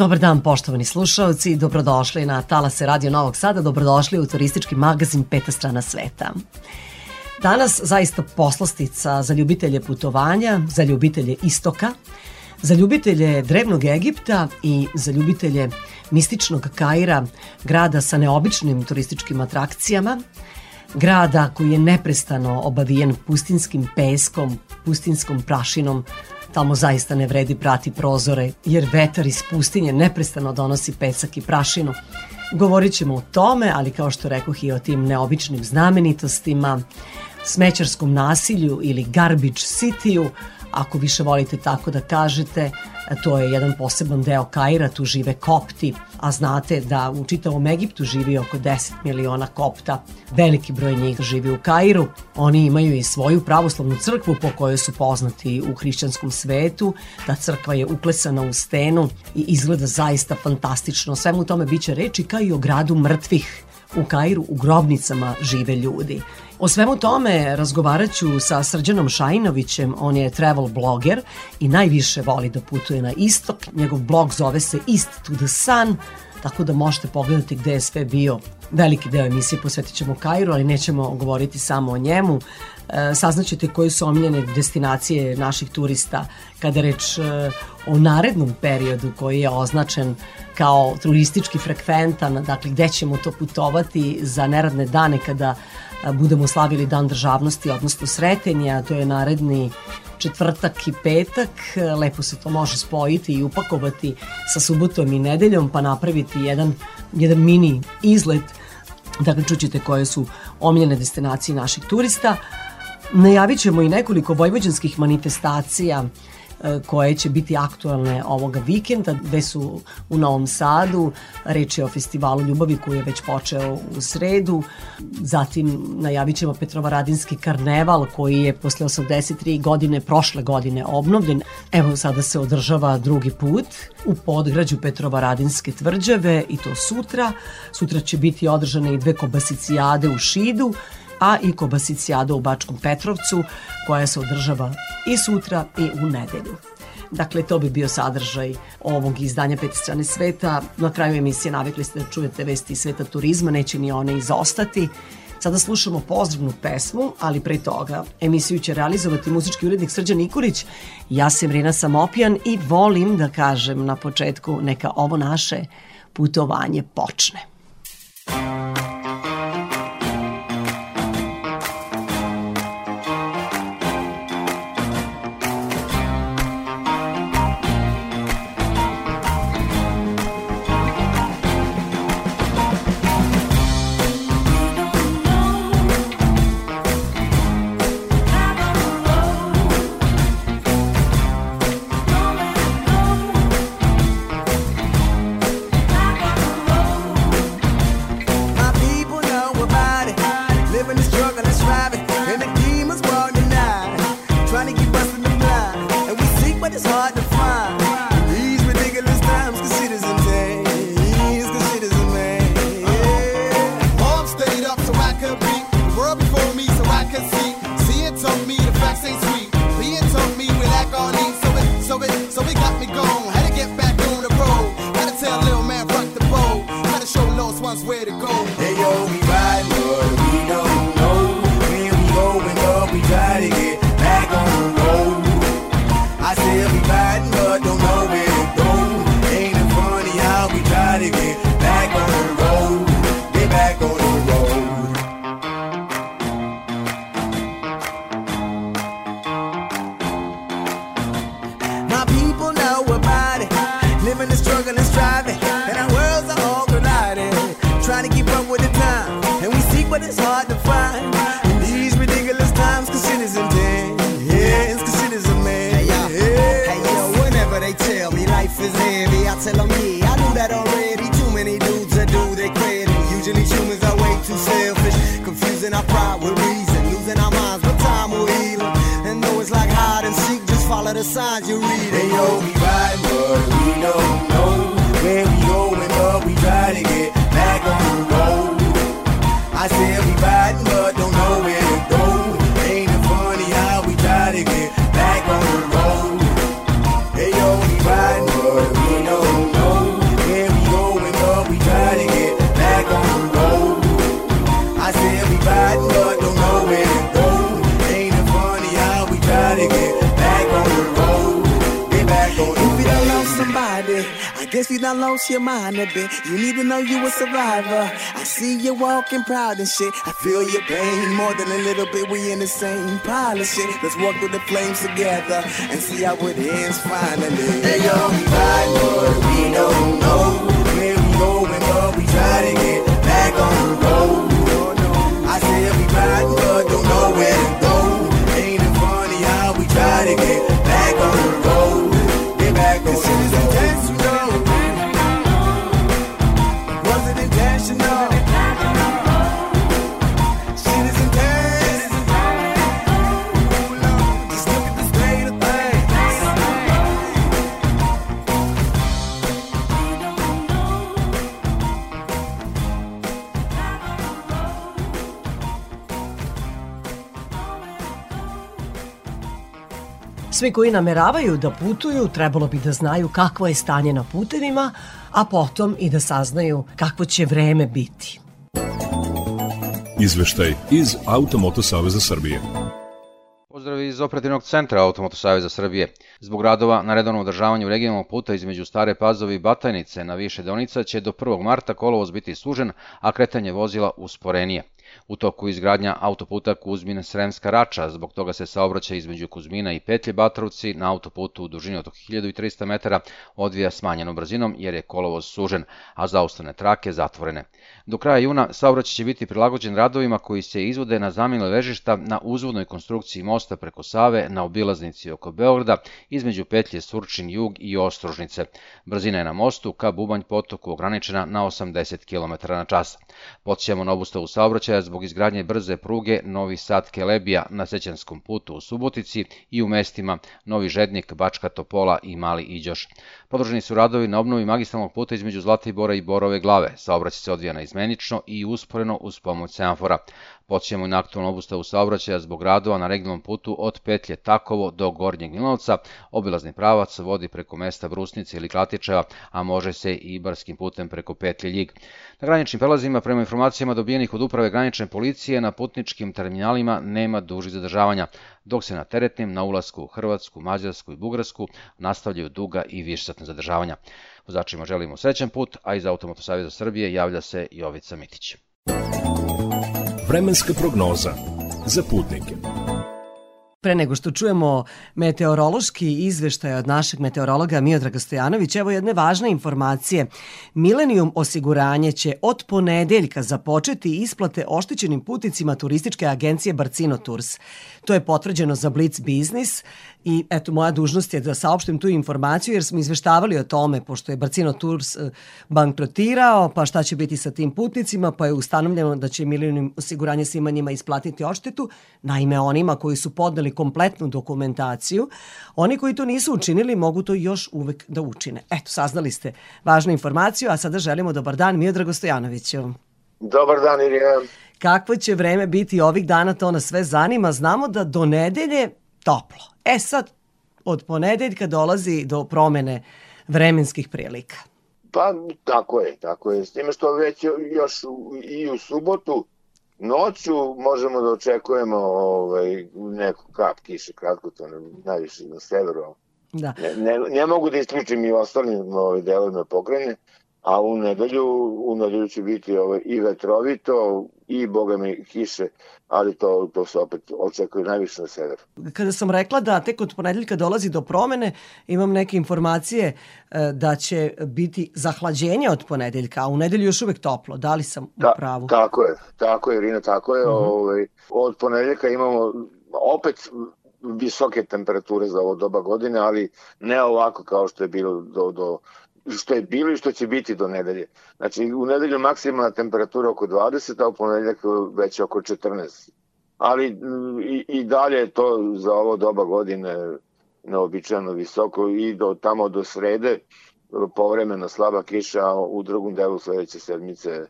Dobar dan poštovani slušalci, dobrodošli na Talase Radio Novog Sada, dobrodošli u turistički magazin Peta strana sveta. Danas zaista poslastica za ljubitelje putovanja, za ljubitelje istoka, za ljubitelje drevnog Egipta i za ljubitelje mističnog Kaira, grada sa neobičnim turističkim atrakcijama, grada koji je neprestano obavijen pustinskim peskom, pustinskom prašinom, Tamo zaista ne vredi prati prozore, jer vetar iz pustinje neprestano donosi pesak i prašinu. Govorit ćemo o tome, ali kao što rekoh i o tim neobičnim znamenitostima, smećarskom nasilju ili garbage cityu, ako više volite tako da kažete, to je jedan poseban deo Kaira, tu žive kopti, a znate da u čitavom Egiptu živi oko 10 miliona kopta. Veliki broj njih živi u Kairu. Oni imaju i svoju pravoslavnu crkvu po kojoj su poznati u hrišćanskom svetu. Ta crkva je uklesana u stenu i izgleda zaista fantastično. Svemu tome biće reči kao i o gradu mrtvih. U Kairu u grobnicama žive ljudi. O svemu tome razgovarat ću sa Srđanom Šajinovićem, on je travel bloger i najviše voli da putuje na istok. Njegov blog zove se East to the Sun, tako da možete pogledati gde je sve bio. Veliki deo emisije posvetit ćemo Kairu, ali nećemo govoriti samo o njemu. E, saznaćete koje su omiljene destinacije naših turista kada reč e, o narednom periodu koji je označen kao turistički frekventan, dakle gde ćemo to putovati za neradne dane kada budemo slavili Dan državnosti, odnosno sretenja, to je naredni četvrtak i petak, lepo se to može spojiti i upakovati sa subotom i nedeljom pa napraviti jedan, jedan mini izlet, dakle čućete koje su omiljene destinacije naših turista. Najavit ćemo i nekoliko vojvođanskih manifestacija. E, koje će biti aktualne ovoga vikenda, gde su u Novom Sadu, reč je o festivalu ljubavi koji je već počeo u sredu, zatim najavit ćemo Petrovaradinski karneval koji je posle 83 godine prošle godine obnovljen. Evo sada se održava drugi put u podgrađu Petrovaradinske tvrđave i to sutra. Sutra će biti održane i dve kobasicijade u Šidu, a i Kobasicijada u Bačkom Petrovcu koja se održava i sutra i u nedelju. Dakle, to bi bio sadržaj ovog izdanja Peti strane sveta. Na kraju emisije navikli ste da čujete vesti sveta turizma, neće ni one izostati. Sada slušamo pozdravnu pesmu, ali pre toga emisiju će realizovati muzički urednik Srđan Nikolić. Ja sam Rina Samopijan i volim da kažem na početku neka ovo naše putovanje počne. trying to bit. You need to know you a survivor. I see you walking proud and shit. I feel your pain more than a little bit. We in the same pile of shit. Let's walk through the flames together and see how it ends finally. Hey yo, we ride, but we don't know where we going, but we try to get Svi koji nameravaju da putuju trebalo bi da znaju kakvo je stanje na putevima, a potom i da saznaju kakvo će vreme biti. Izveštaj iz Automoto Saveza Srbije. Pozdrav iz operativnog centra Automoto Saveza Srbije. Zbog radova na redovnom održavanju regionalnog puta između Stare Pazove i Batajnice na više deonica će do 1. marta kolovoz biti sužen, a kretanje vozila usporenije. U toku izgradnja autoputa Kuzmin Sremska Rača, zbog toga se saobraćaj između Kuzmina i Petlje Batrovci na autoputu u dužini od 1300 metara odvija smanjenom brzinom jer je kolovoz sužen, a zaustavne trake zatvorene. Do kraja juna saobraćaj će biti prilagođen radovima koji se izvode na zamjenu ležišta na uzvodnoj konstrukciji mosta preko Save na obilaznici oko Beograda između petlje Surčin jug i Ostrožnice. Brzina je na mostu ka Bubanj potoku ograničena na 80 km na čas. Podsjećamo na obustavu saobraćaja zbog izgradnje brze pruge Novi Sad Kelebija na Sećanskom putu u Subotici i u mestima Novi Žednik, Bačka Topola i Mali Iđoš. Podržani su radovi na obnovi magistralnog puta između Zlatibora i Borove glave. Saobraćaj se odvija naizmenično i usporeno uz pomoć semafora. I na aktualnu obustavu saobraćaja zbog radova na regionalnom putu od petlje Takovo do Gornjeg Milanovca. Obilazni pravac vodi preko mesta Brusnice ili Klatičeva, a može se i barskim putem preko petlje Ljig. Na graničnim prelazima, prema informacijama dobijenih od uprave granične policije, na putničkim terminalima nema dužih zadržavanja, dok se na teretnim na ulasku u Hrvatsku, Mađarsku i Bugarsku nastavljaju duga i višesatne zadržavanja. Vozačima želimo srećan put, a iz Automoto Saveza Srbije javlja se Jovica Mitić. Vremenska prognoza za putnike. Pre nego što čujemo meteorološki izveštaj od našeg meteorologa Miodraga Stojanovića, evo jedne važne informacije. Millennium osiguranje će od ponedeljka započeti isplate oštećenim putnicima turističke agencije Barcino Tours. To je potvrđeno za Blitz Business i eto moja dužnost je da saopštim tu informaciju jer smo izveštavali o tome pošto je Barcino Tours eh, bankrotirao, pa šta će biti sa tim putnicima, pa je ustanovljeno da će Millennium osiguranje svima njima isplatiti odštetu. Naime, onima koji su podneli kompletnu dokumentaciju, oni koji to nisu učinili mogu to još uvek da učine. Eto, saznali ste važnu informaciju, a sada želimo dobar dan Miodrago Stojanoviću. Dobar dan, Irina. Kakvo će vreme biti ovih dana, to nas sve zanima. Znamo da do nedelje toplo. E sad, od ponedeljka dolazi do promene vremenskih prilika. Pa tako je, tako je. S time što već još u- i u subotu noću možemo da očekujemo ovaj, neku kap kiše, kratko to najviše na severu. Da. Ne, ne, ne mogu da isključim i ostalim ovaj, delovima pokrajine, a u nedelju, u nedelju će biti ovaj, i vetrovito i boga mi kiše, ali to, to se opet očekuje najviše na severu. Kada sam rekla da tek od ponedeljka dolazi do promene, imam neke informacije e, da će biti zahlađenje od ponedeljka, a u nedelju još uvek toplo. Da li sam u Da, pravu? Tako je, tako je, Irina, tako je. Mhm. ovaj, od ponedeljka imamo opet visoke temperature za ovo doba godine, ali ne ovako kao što je bilo do, do što je bilo i što će biti do nedelje. Znači, u nedelju maksimalna temperatura oko 20, a u ponedeljak već oko 14. Ali i, i dalje je to za ovo doba godine neobičajno visoko i do tamo do srede povremeno slaba kiša, a u drugom delu sledeće sedmice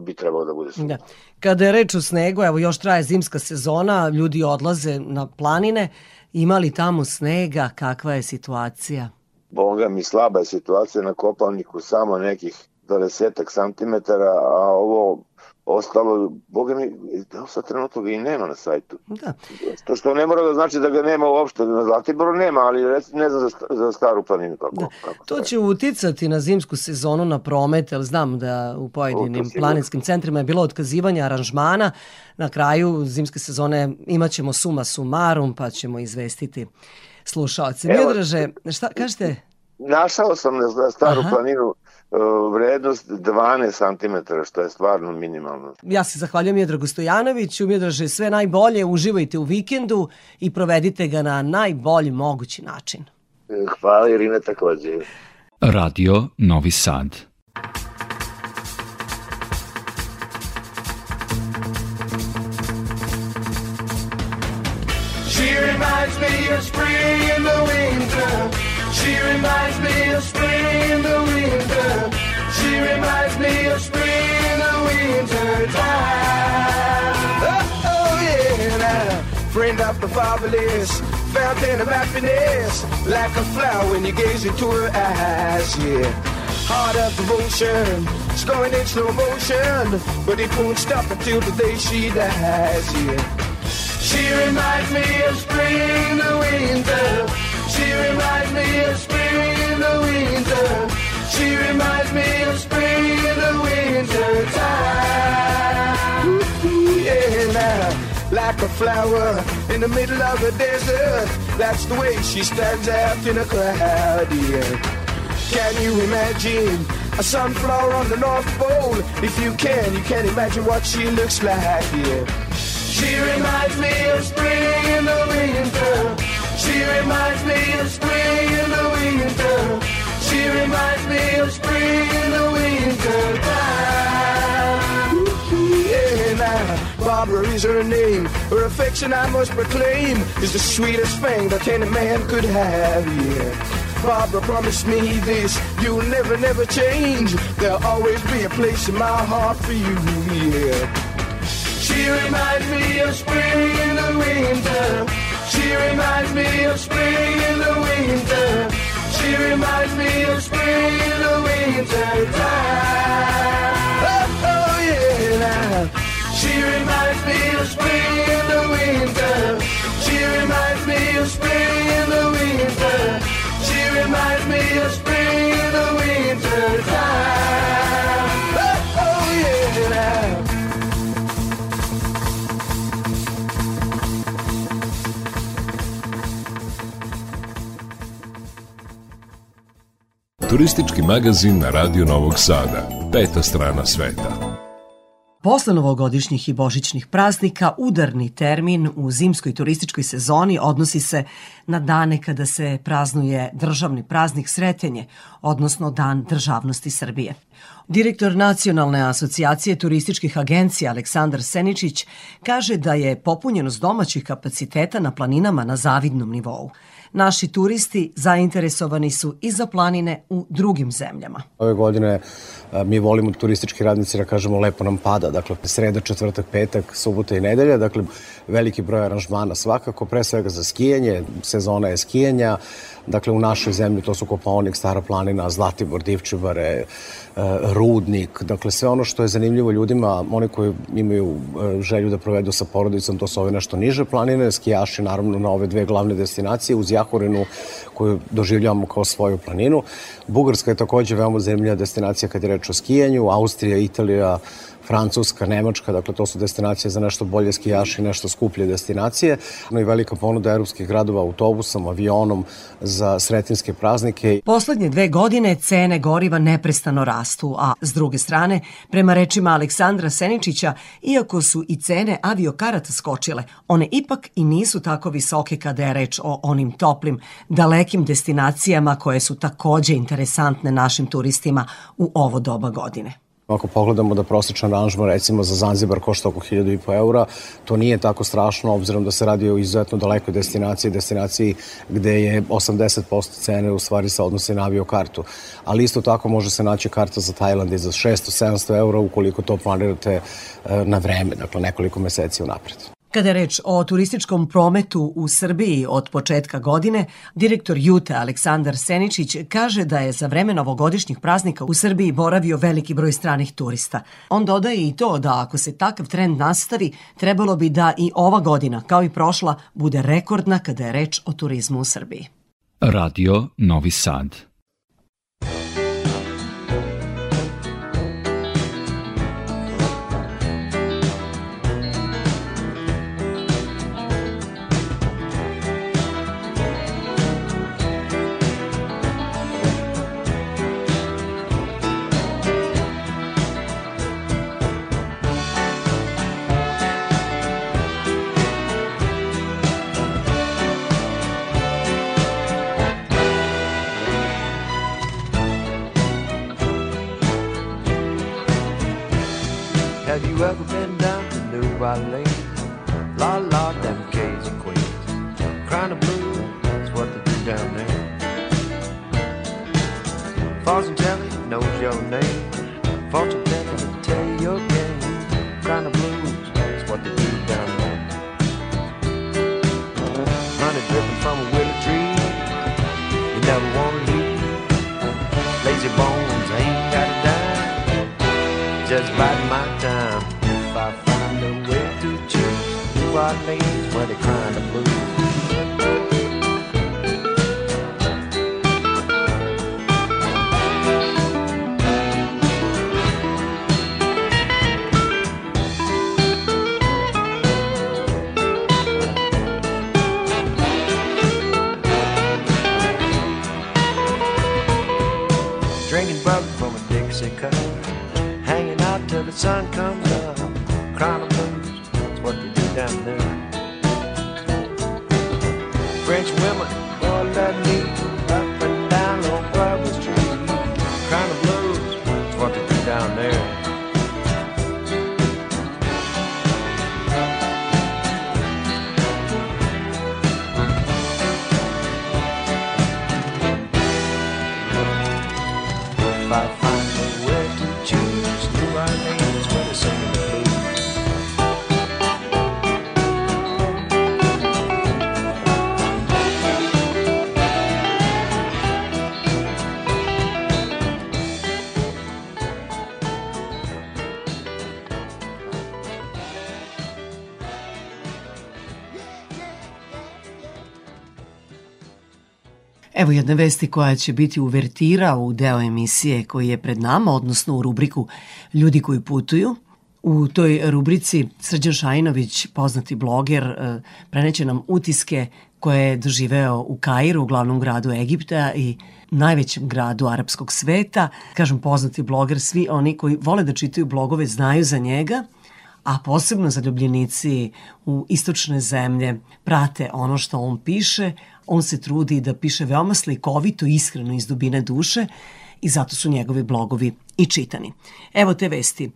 bi trebalo da bude sunce. Da. Kada je reč o snegu, evo još traje zimska sezona, ljudi odlaze na planine, imali tamo snega, kakva je situacija? Boga mi slaba je situacija na kopalniku, samo nekih 20 santimetara, a ovo ostalo, boga mi, da sa trenutno ga i nema na sajtu. Da. To što ne mora da znači da ga nema uopšte, na Zlatiboru nema, ali ne znam za, za staru planinu kako. Da. kako to će uticati na zimsku sezonu na promet, ali znam da u pojedinim planinskim centrima je bilo otkazivanje aranžmana. Na kraju zimske sezone imaćemo suma sumarum, pa ćemo izvestiti slušalce. Miodraže, šta kažete? Našao sam na staru Aha. planinu E, vrednost 12 cm, što je stvarno minimalno. Ja se zahvaljujem Miodragu Stojanoviću. Miodraže, sve najbolje, uživajte u vikendu i provedite ga na najbolji mogući način. E, hvala Irina takođe. Radio Novi Sad. Reminds me of spring in the winter. She reminds me of spring in the winter time. Oh, oh yeah, friend of the fatherless, fountain of happiness, like a flower when you gaze into her eyes, yeah. Heart of devotion, it's going in slow motion, but it won't stop until the day she dies, yeah. She reminds me of spring in the winter. She reminds me of spring in the winter. She reminds me of spring in the winter time. Yeah, now, like a flower in the middle of the desert. That's the way she stands out in a crowd. Yeah. Can you imagine a sunflower on the North Pole? If you can, you can imagine what she looks like. Yeah. She reminds me of spring in the winter. She reminds me of spring in the winter. She reminds me of spring in the winter time. Yeah, now, Barbara is her name. Her affection I must proclaim is the sweetest thing that any man could have, yeah. Barbara promised me this, you'll never, never change. There'll always be a place in my heart for you, yeah. She reminds me of spring in the winter. She reminds me of spring in the winter. She reminds me of spring in the winter time. Oh, oh yeah. now. She reminds me of spring in the winter. She reminds me of spring in the winter. She reminds me of spring in the winter time. Turistički magazin na Radio Novog Sada. Peta strana sveta. Posle novogodišnjih i božićnih praznika, udarni termin u zimskoj turističkoj sezoni odnosi se na dane kada se praznuje državni praznik Sretenje, odnosno Dan državnosti Srbije. Direktor Nacionalne asocijacije turističkih agencija Aleksandar Seničić kaže da je popunjenost domaćih kapaciteta na planinama na zavidnom nivou. Naši turisti zainteresovani su i za planine u drugim zemljama. Ove godine mi volimo turistički radnici da kažemo lepo nam pada, dakle sreda, četvrtak, petak, subota i nedelja, dakle veliki broj aranžmana. Svakako, pre svega za skijanje, sezona je skijanja, dakle u našoj zemlji to su Kopaonik, Stara planina, Zlatibor, Divčibare, E, rudnik, dakle sve ono što je zanimljivo ljudima, oni koji imaju e, želju da provedu sa porodicom, to su ove nešto niže planine, skijaši naravno na ove dve glavne destinacije, uz Jahorinu koju doživljavamo kao svoju planinu. Bugarska je takođe veoma zanimljiva destinacija kad je reč o skijanju, Austrija, Italija, Francuska, Nemačka, dakle to su destinacije za nešto bolje skijaši nešto skuplje destinacije. No i velika ponuda evropskih gradova autobusom, avionom za sretinske praznike. Poslednje dve godine cene goriva neprestano rastu, a s druge strane, prema rečima Aleksandra Seničića, iako su i cene aviokarata skočile, one ipak i nisu tako visoke kada je reč o onim toplim, dalekim destinacijama koje su takođe interesantne našim turistima u ovo doba godine. Ako pogledamo da prosječan aranžman recimo za Zanzibar košta oko 1000 eura, to nije tako strašno obzirom da se radi o izuzetno dalekoj destinaciji, destinaciji gde je 80% cene u stvari se odnosi na aviokartu. Ali isto tako može se naći karta za Tajland i za 600-700 eura ukoliko to planirate e, na vreme, dakle nekoliko meseci unapred. Kada je reč o turističkom prometu u Srbiji od početka godine, direktor Jute Aleksandar Seničić kaže da je za vreme novogodišnjih praznika u Srbiji boravio veliki broj stranih turista. On dodaje i to da ako se takav trend nastavi, trebalo bi da i ova godina, kao i prošla, bude rekordna kada je reč o turizmu u Srbiji. Radio Novi Sad Have you ever been down to New Orleans? La la, them Cajun queens. Crying the blue, that's what they do down there. Fortune telling knows your name. Fortune right leans kinda blue. drinking bourbon from a Dixie cup, hanging out till the sun comes up, crying down there. French women Evo jedne vesti koja će biti uvertira u deo emisije koji je pred nama, odnosno u rubriku Ljudi koji putuju. U toj rubrici Srđan Šajinović, poznati bloger, e, preneće nam utiske koje je doživeo u Kairu, glavnom gradu Egipta i najvećem gradu arapskog sveta. Kažem poznati bloger, svi oni koji vole da čitaju blogove znaju za njega, a posebno zaljubljenici u istočne zemlje prate ono što on piše, On se trudi da piše veoma slikovito, iskreno iz dubine duše i zato su njegovi blogovi i čitani. Evo te vesti.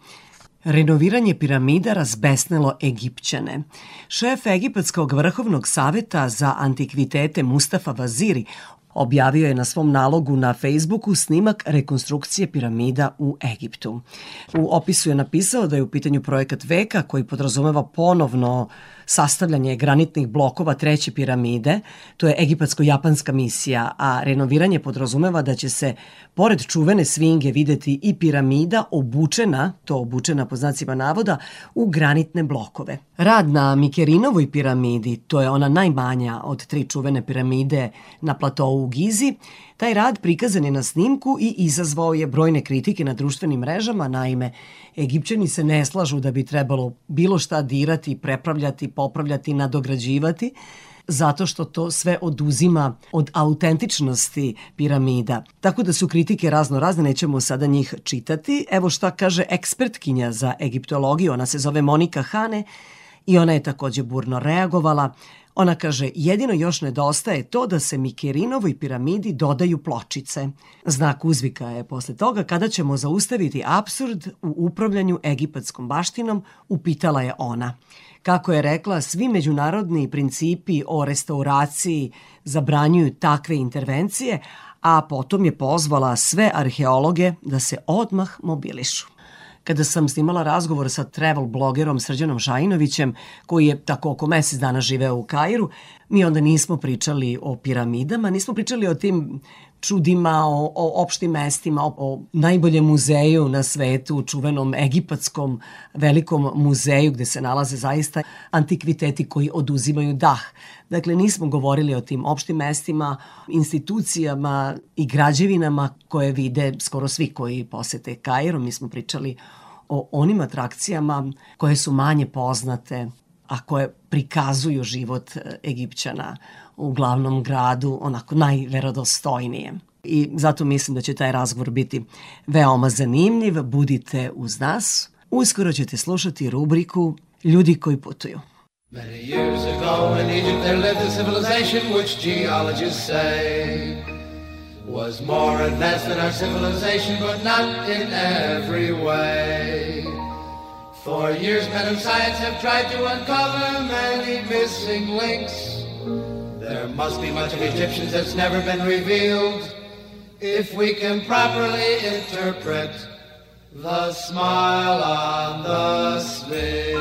Renoviranje piramida razbesnelo Egipćane. Šef Egipatskog vrhovnog saveta za antikvitete Mustafa Vaziri objavio je na svom nalogu na Facebooku snimak rekonstrukcije piramida u Egiptu. U opisu je napisao da je u pitanju projekat veka koji podrazumeva ponovno sastavljanje granitnih blokova treće piramide, to je egipatsko-japanska misija, a renoviranje podrazumeva da će se, pored čuvene svinge, videti i piramida obučena, to obučena po znacima navoda, u granitne blokove. Rad na Mikerinovoj piramidi, to je ona najmanja od tri čuvene piramide na platovu u Gizi. Taj rad prikazan je na snimku i izazvao je brojne kritike na društvenim mrežama, naime, Egipćani se ne slažu da bi trebalo bilo šta dirati, prepravljati, popravljati, nadograđivati, zato što to sve oduzima od autentičnosti piramida. Tako da su kritike razno razne, nećemo sada njih čitati. Evo šta kaže ekspertkinja za egiptologiju, ona se zove Monika Hane i ona je takođe burno reagovala. Ona kaže, jedino još nedostaje to da se Mikerinovoj piramidi dodaju pločice. Znak uzvika je posle toga kada ćemo zaustaviti absurd u upravljanju egipatskom baštinom, upitala je ona. Kako je rekla, svi međunarodni principi o restauraciji zabranjuju takve intervencije, a potom je pozvala sve arheologe da se odmah mobilišu kada sam snimala razgovor sa travel blogerom Srđanom Šajinovićem, koji je tako oko mesec dana živeo u Kairu, mi onda nismo pričali o piramidama, nismo pričali o tim čudima, o, o opštim mestima, o, o najboljem muzeju na svetu, čuvenom egipatskom velikom muzeju gde se nalaze zaista antikviteti koji oduzimaju dah. Dakle, nismo govorili o tim opštim mestima, institucijama i građevinama koje vide skoro svi koji posete Kairu. Mi smo pričali o onim atrakcijama koje su manje poznate, a koje prikazuju život e, Egipćana u glavnom gradu onako najverodostojnije. I zato mislim da će taj razgovor biti veoma zanimljiv. Budite uz nas. Uskoro ćete slušati rubriku Ljudi koji putuju. Many years ago in Egypt there lived a civilization which geologists say was more advanced than our civilization, but not in every way. For years, men of science have tried to uncover many missing links. There must be much of Egyptians that's never been revealed. If we can properly interpret the smile on the Sphinx.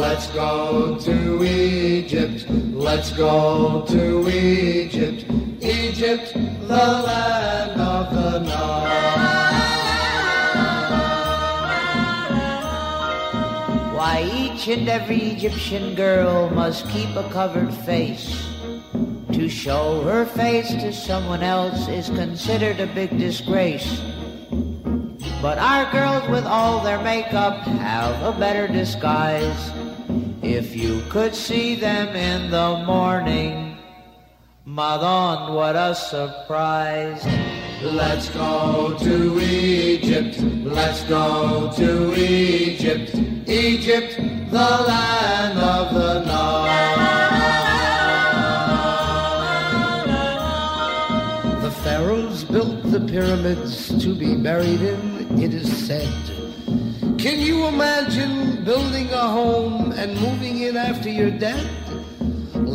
Let's go to Egypt. Let's go to Egypt. Egypt, the land of the Nile. And every Egyptian girl must keep a covered face. To show her face to someone else is considered a big disgrace. But our girls with all their makeup have a better disguise. If you could see them in the morning, Madon, what a surprise. Let's go to Egypt, let's go to Egypt, Egypt, the land of the Nile. The pharaohs built the pyramids to be buried in, it is said. Can you imagine building a home and moving in after you're dead?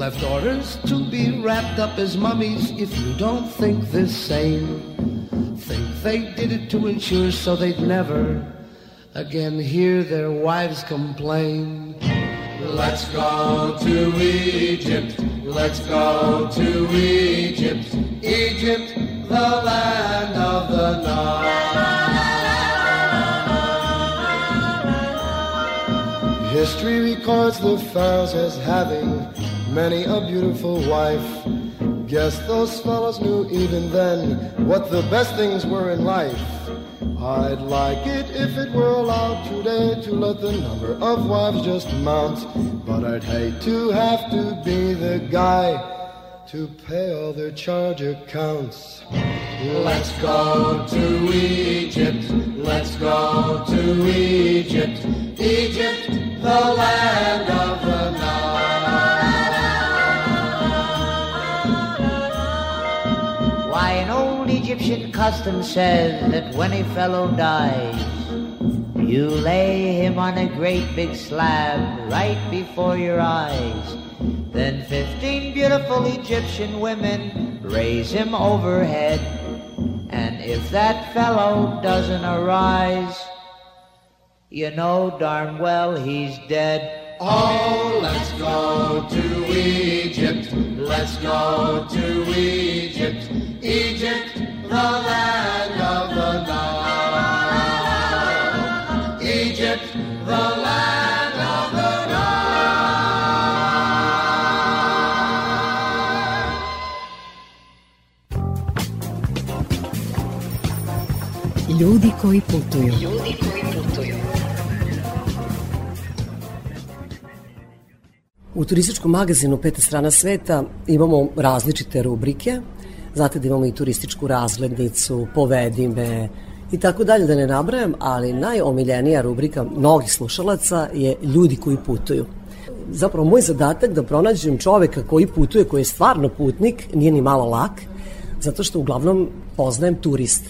Left orders to be wrapped up as mummies if you don't think this same. Think they did it to ensure so they'd never again hear their wives complain. Let's go to Egypt, let's go to Egypt, Egypt, the land of the Nile. History records the pharaohs as having many a beautiful wife. Guess those fellows knew even then what the best things were in life. I'd like it if it were allowed today to let the number of wives just mount. But I'd hate to have to be the guy to pay all their charge accounts. Let's go to Egypt. Let's go to Egypt. Egypt, the land of the Egyptian custom says that when a fellow dies, you lay him on a great big slab right before your eyes. Then fifteen beautiful Egyptian women raise him overhead. And if that fellow doesn't arise, you know darn well he's dead. Oh, let's go to Egypt. Let's go to Egypt. Egypt, Ljudi koji putuju. Ljudi koji putuju. U turističkom magazinu Peta strana sveta imamo različite rubrike Znate da imamo i turističku razglednicu, povedi me i tako dalje da ne nabrajam, ali najomiljenija rubrika mnogih slušalaca je ljudi koji putuju. Zapravo moj zadatak da pronađem čoveka koji putuje, koji je stvarno putnik, nije ni malo lak, zato što uglavnom poznajem turiste,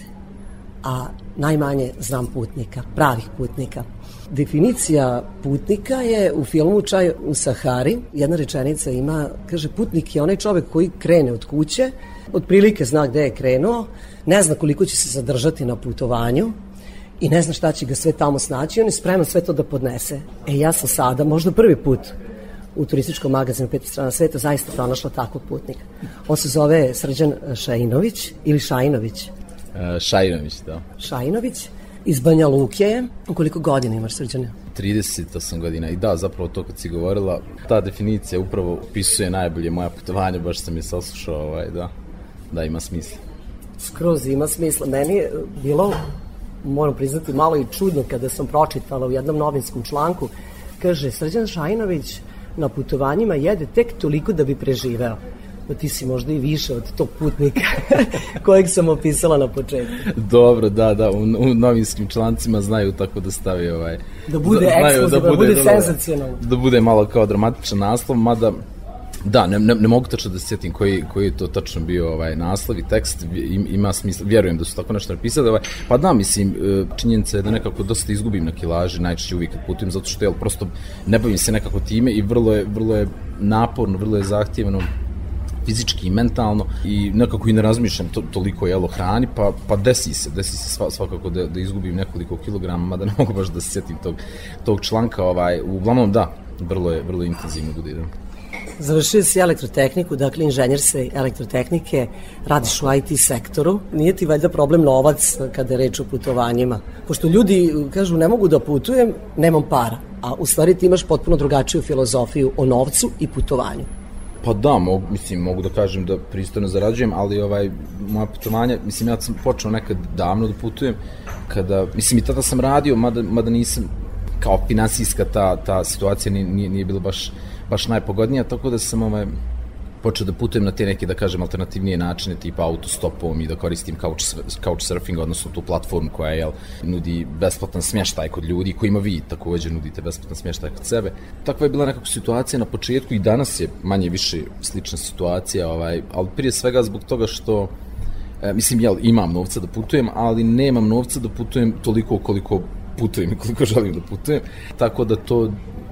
a najmanje znam putnika, pravih putnika. Definicija putnika je u filmu Čaj u Sahari. Jedna rečenica ima, kaže, putnik je onaj čovek koji krene od kuće, otprilike zna gde je krenuo, ne zna koliko će se zadržati na putovanju i ne zna šta će ga sve tamo snaći, on je spreman sve to da podnese. E, ja sam sada, možda prvi put, u turističkom magazinu Peti strana sveta zaista pronašla takvog putnika. On se zove Srđan Šajinović ili Šajinović. E, Šajinović, da. Šajinović iz Banja Luke. Koliko godina imaš Srđane? 38 godina i da, zapravo to kad si govorila, ta definicija upravo opisuje najbolje moja putovanja, baš sam je saslušao, ovaj, da, da ima smisla. Skroz ima smisla. Meni je bilo, moram priznati, malo i čudno kada sam pročitala u jednom novinskom članku, kaže Srđan Šajinović na putovanjima jede tek toliko da bi preživeo. Pa ti si možda i više od tog putnika kojeg sam opisala na početku. Dobro, da, da, u, u novinskim člancima znaju tako da stavi ovaj... Da bude ekskluzivno, da, bude, da, senzacionalno. Da bude malo kao dramatičan naslov, mada Da, ne, ne, ne mogu tačno da se sjetim koji, koji je to tačno bio ovaj naslov i tekst, ima smisla, vjerujem da su tako nešto napisali, ovaj, pa da, mislim, e, činjenica je da nekako dosta izgubim na kilaži, najčešće uvijek kad putujem, zato što, jel, prosto ne bavim se nekako time i vrlo je, vrlo je naporno, vrlo je zahtjevno fizički i mentalno i nekako i ne razmišljam to, toliko jelo hrani, pa, pa desi se, desi se sva, svakako da, da izgubim nekoliko kilograma, mada ne mogu baš da se sjetim tog, tog članka, ovaj, uglavnom da, vrlo je, vrlo intenzivno bude. Završio si elektrotehniku, dakle inženjer se elektrotehnike, radiš u IT sektoru. Nije ti valjda problem novac kada je reč o putovanjima? Pošto ljudi kažu ne mogu da putujem, nemam para. A u stvari ti imaš potpuno drugačiju filozofiju o novcu i putovanju. Pa da, mogu, mislim, mogu da kažem da pristojno zarađujem, ali ovaj, moja putovanja, mislim, ja sam počeo nekad davno da putujem, kada, mislim, i tada sam radio, mada, mada nisam, kao finansijska ta, ta situacija nije, nije, nije bila baš, baš najpogodnija, tako da sam ovaj, počeo da putujem na te neke, da kažem, alternativnije načine, tipa autostopom i da koristim couch, couchsurfing, odnosno tu platformu koja jel, nudi besplatan smještaj kod ljudi, kojima vi takođe nudite besplatan smještaj kod sebe. Takva je bila nekako situacija na početku i danas je manje više slična situacija, ovaj, ali prije svega zbog toga što e, mislim, jel, imam novca da putujem, ali nemam novca da putujem toliko koliko putujem i koliko želim da putujem, tako da to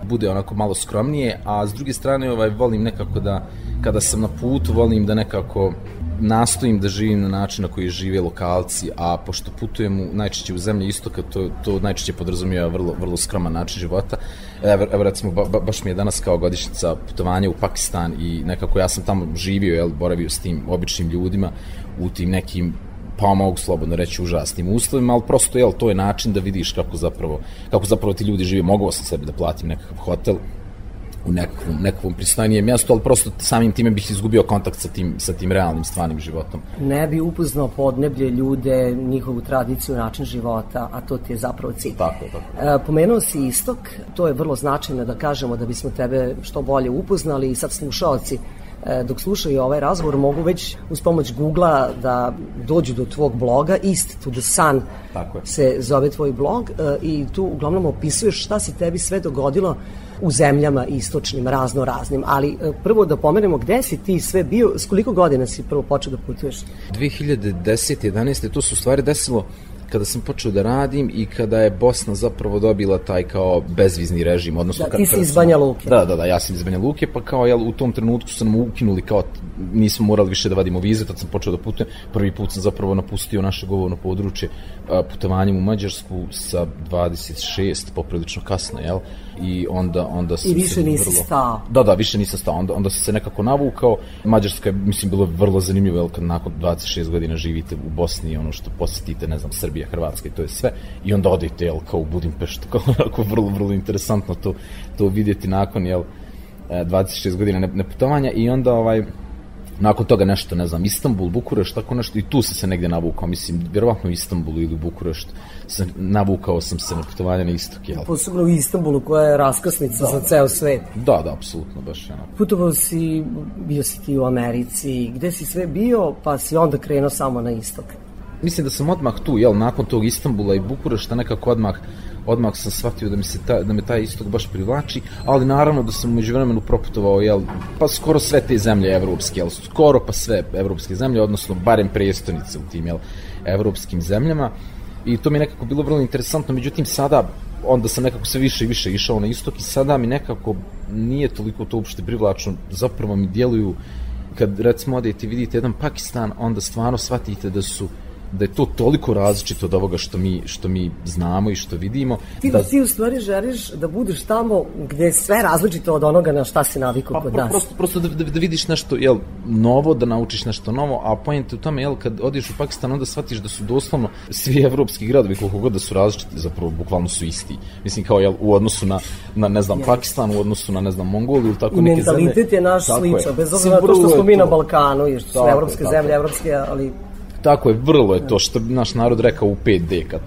bude onako malo skromnije, a s druge strane ovaj, volim nekako da, kada sam na putu, volim da nekako nastojim da živim na način na koji žive lokalci, a pošto putujem u, najčešće u zemlji istoka, to, to najčešće podrazumijeva vrlo, vrlo skroman način života. Evo, evo recimo, ba, ba, baš mi je danas kao godišnjica putovanja u Pakistan i nekako ja sam tamo živio, jel, boravio s tim običnim ljudima u tim nekim pa mogu slobodno reći užasnim uslovima, ali prosto jel, to je način da vidiš kako zapravo, kako zapravo ti ljudi žive. Mogao sam sebi da platim nekakav hotel, u nekakvom, nekakvom pristojnijem mjestu, ali prosto samim time bih izgubio kontakt sa tim, sa tim realnim stvarnim životom. Ne bi upoznao podneblje, ljude, njihovu tradiciju, način života, a to ti je zapravo cilj. Tako, tako. E, pomenuo si istok, to je vrlo značajno da kažemo da bismo tebe što bolje upoznali i sad slušalci dok slušaju ovaj razgovor mogu već uz pomoć Google-a da dođu do tvog bloga East to the Sun Tako je. se zove tvoj blog e, i tu uglavnom opisuješ šta se tebi sve dogodilo u zemljama istočnim, razno raznim. Ali e, prvo da pomenemo gde si ti sve bio, s koliko godina si prvo počeo da putuješ? 2010. 11. to se u stvari desilo kada sam počeo da radim i kada je Bosna zapravo dobila taj kao bezvizni režim, odnosno da, ti si iz Banja Luke. Da, da, da, ja sam iz Banja Luke, pa kao jel, u tom trenutku su nam ukinuli kao nismo morali više da vadimo vize, tad sam počeo da putujem. Prvi put sam zapravo napustio naše govorno područje putovanjem u Mađarsku sa 26, poprilično kasno, jel? I onda, onda sam I više nisi vrlo... stao. Da, da, više nisam stao. Onda, onda sam se nekako navukao. Mađarska je, mislim, bilo vrlo zanimljivo, jel, kad nakon 26 godina živite u Bosni, ono što posetite, ne znam, Srbija, Hrvatska i to je sve. I onda odete, jel, kao u Budimpeštu, kao onako vrlo, vrlo interesantno to, to vidjeti nakon, jel, 26 godina neputovanja i onda ovaj nakon toga nešto, ne znam, Istanbul, Bukurešt, tako nešto, i tu sam se negde navukao, mislim, vjerovatno u Istanbulu ili u Bukureštu, sam, navukao sam se na putovanje na istok, jel? Posebno u Istanbulu koja je raskrsnica da. za ceo svet. Da, da, apsolutno, baš ono. Putovao si, bio si ti u Americi, gde si sve bio, pa si onda krenuo samo na istok. Mislim da sam odmah tu, jel, nakon tog Istanbula i Bukurešta nekako odmah odmah sam shvatio da mi se ta, da me taj istok baš privlači, ali naravno da sam umeđu vremenu proputovao jel, pa skoro sve te zemlje evropske, jel, skoro pa sve evropske zemlje, odnosno barem prestonice u tim jel, evropskim zemljama i to mi je nekako bilo vrlo interesantno, međutim sada onda sam nekako sve više i više išao na istok i sada mi nekako nije toliko to uopšte privlačno, zapravo mi djeluju kad recimo odete i vidite jedan Pakistan, onda stvarno shvatite da su da je to toliko različito od ovoga što mi, što mi znamo i što vidimo. Ti, da, ti u stvari želiš da budeš tamo gde je sve različito od onoga na šta si navikao pa, kod nas. Prosto, prosto da, da, da vidiš nešto jel, novo, da naučiš nešto novo, a pojente u tome, jel, kad odiš u Pakistan, onda shvatiš da su doslovno svi evropski gradovi, koliko god da su različiti, zapravo bukvalno su isti. Mislim, kao jel, u odnosu na, na ne znam, Pakistan, u odnosu na, ne znam, Mongoliju ili tako I neke zemlje. I mentalitet je naš sličan, bez obzira na to što smo mi na Balkanu, jer su evropske zemlje, evropske, ali Tako je, vrlo je to što naš narod rekao u 5D, kad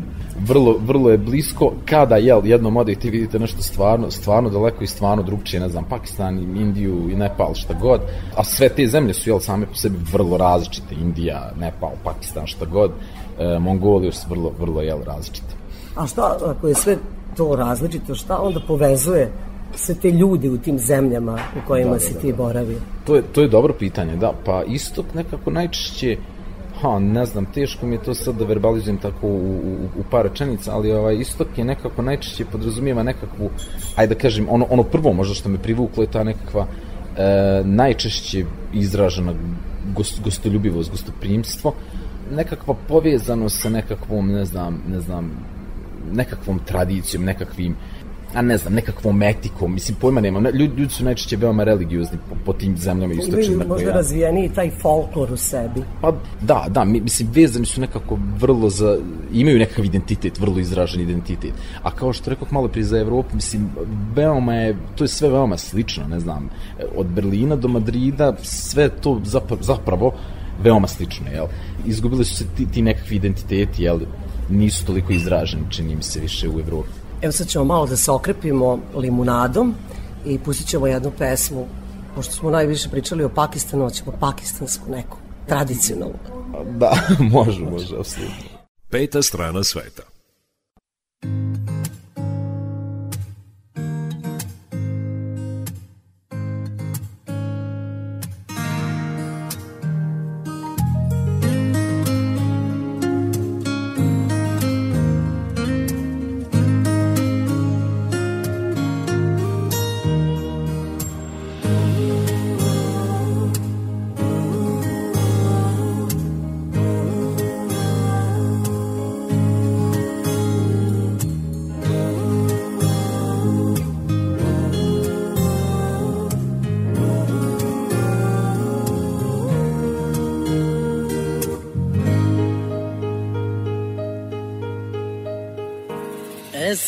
vrlo, vrlo je blisko, kada jel, jednom odete i vidite nešto stvarno, stvarno daleko i stvarno drugčije, ne znam, Pakistan, Indiju i Nepal, šta god, a sve te zemlje su, jel, same po sebi vrlo različite, Indija, Nepal, Pakistan, šta god, e, Mongolija su vrlo, vrlo, jel, različite. A šta, ako je sve to različito, šta onda povezuje sve te ljude u tim zemljama u kojima da, da, si ti da, da. boravio? To je, to je dobro pitanje, da, pa istok nekako najčešće ha, ne znam, teško mi je to sad da verbalizujem tako u, u, u par rečenica, ali ovaj istok je nekako najčešće podrazumijeva nekakvu, ajde da kažem, ono, ono prvo možda što me privuklo je ta nekakva e, najčešće izražena gost, gostoljubivost, gostoprimstvo, nekakva povezanost sa nekakvom, ne znam, ne znam, nekakvom tradicijom, nekakvim a ne znam, nekakvom etikom, mislim, pojma nema, ljudi, ljudi su najčešće veoma religiozni po, po tim zemljama istočnim. Imaju možda ja. razvijeni taj folklor u sebi. Pa da, da, mislim, vezani su nekako vrlo za, imaju nekakav identitet, vrlo izražen identitet. A kao što rekao malo prije za Evropu, mislim, veoma je, to je sve veoma slično, ne znam, od Berlina do Madrida, sve to zapravo, zapravo veoma slično, jel? Izgubili su se ti, ti nekakvi identiteti, jel? Nisu toliko izraženi, čini mi se, više u Evropi. Evo sad ćemo malo da se okrepimo limunadom i pustit ćemo jednu pesmu. Pošto smo najviše pričali o Pakistanu, ćemo pakistansku neku, tradicionalnu. Da, može, može, apsolutno. Peta strana sveta.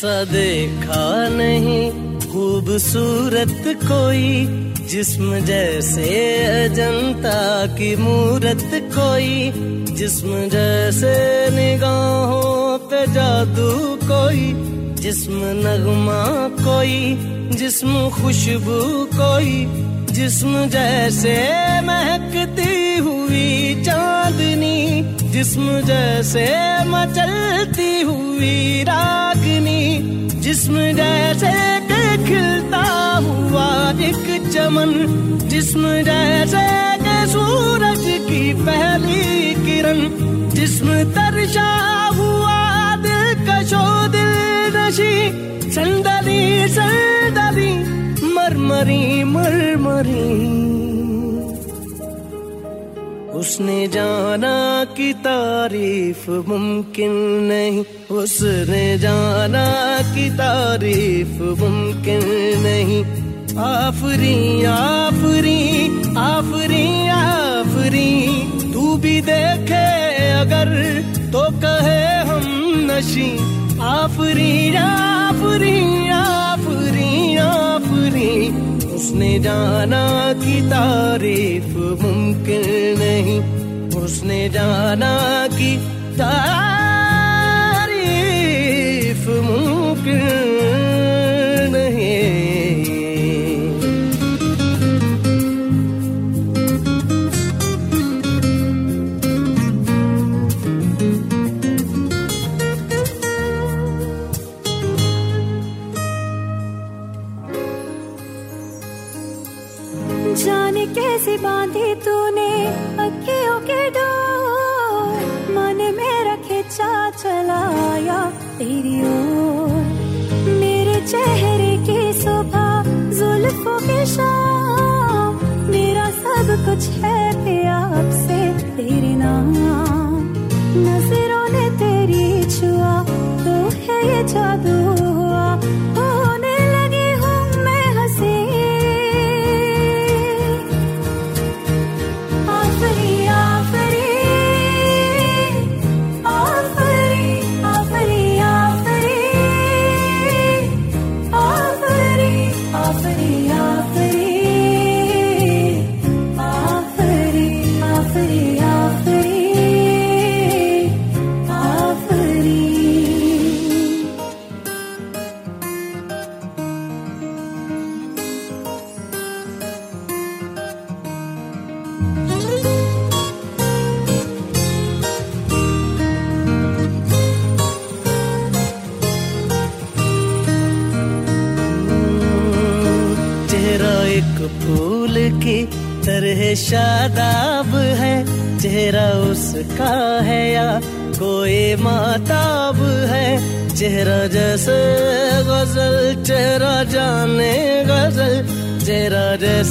دیکھا نہیں، خوبصورت کوئی جسم جیسے اجنتا کی مورت کوئی جسم جیسے نگاہوں پہ جادو کوئی جسم نغمہ کوئی جسم خوشبو کوئی جسم جیسے مہک جسم جیسے مچلتی ہوئی راگنی، جسم جیسے کھلتا ہوا ایک چمن، جسم جیسے کہ سورج کی پہلی کرن۔ جسم ترشا ہوا دل کشو دل نشی۔ سندری سندری مرمری مرمری۔ نے جانا کی تعریف ممکن نہیں، اس نے جانا کی تعریف ممکن نہیں۔ آفری آفری آفری آفری، تو بھی دیکھے اگر تو کہے ہم نشی آفری آفری آفری آفری۔ اس نے جانا کی تعریف ممکن نہیں۔ اس نے جانا کی تعریف ممکن چہرے کی صبح زلفوں کی شام، میرا سب کچھ ہے پیا اب سے تیرے نام۔ نظروں نے تیری چھوا، تو ہے یہ جادو۔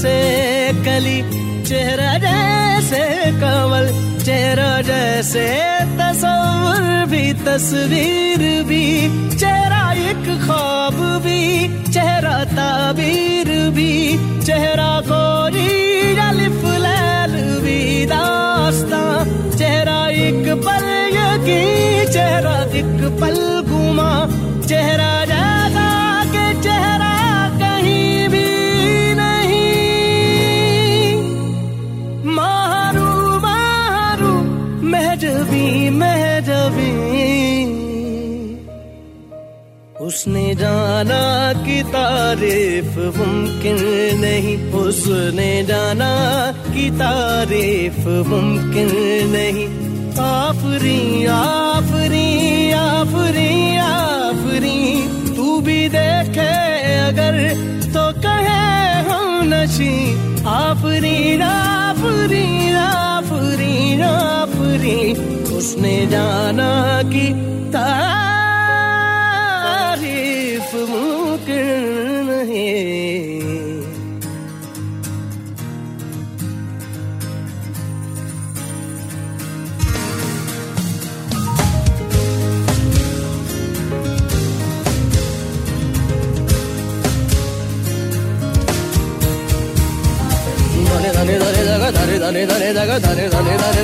جیسے کلی چہرہ جیسے کمل چہرہ جیسے تصور بھی تصویر۔ کی تعریف ممکن نہیں، اس نے جانا کی تعریف ممکن نہیں۔ آفری آفری آفری آفری، تو بھی دیکھے اگر تو کہے ہم نشی۔ آفری آفری آفری آفری، اس نے جانا کی تعریف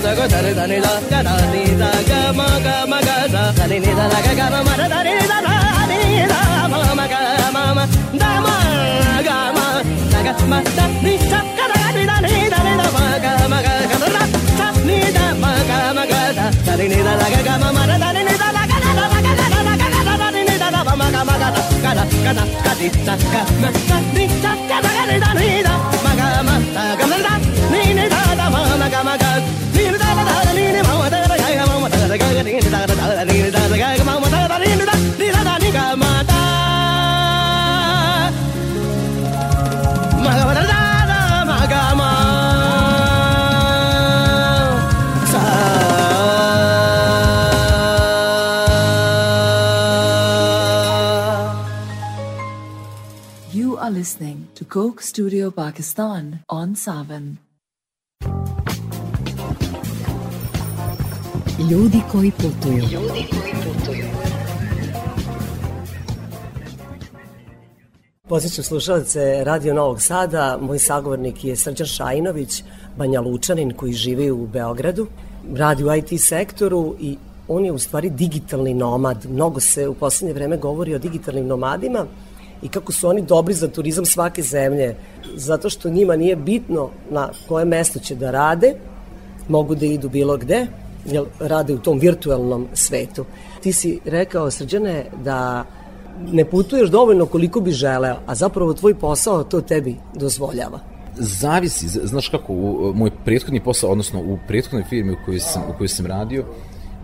da go da re da ni da ga da ni da ga ma ga ma ga da da ni ni da da ga ga ma ma da da ni da da ni da ma ma ga ma ma da ma ga ma da ga ma da ni da ga da ni da ni da ni da ma ga ma ga ga da da da ni da ma ga ma ga da da ni ni da da ga ga ma ma da da ni da da ga da da ga da da ga da da ni da da ma ga ma ga da ga da ga da ga ni da ga ma da ni da Coke Studio Pakistan on Savan. Ljudi koji putuju. Ljudi koji putuju. Posjećam slušalce Radio Novog Sada. Moj sagovornik je Srđan Šajinović, Banja Lučanin koji živi u Beogradu. Radi u IT sektoru i on je u stvari digitalni nomad. Mnogo se u poslednje vreme govori o digitalnim nomadima i kako su oni dobri za turizam svake zemlje, zato što njima nije bitno na koje mesto će da rade, mogu da idu bilo gde, jer rade u tom virtualnom svetu. Ti si rekao, Srđane, da ne putuješ dovoljno koliko bi želeo, a zapravo tvoj posao to tebi dozvoljava. Zavisi, znaš kako, u, moj prethodni posao, odnosno u prethodnoj firmi u kojoj sam, u kojoj sam radio,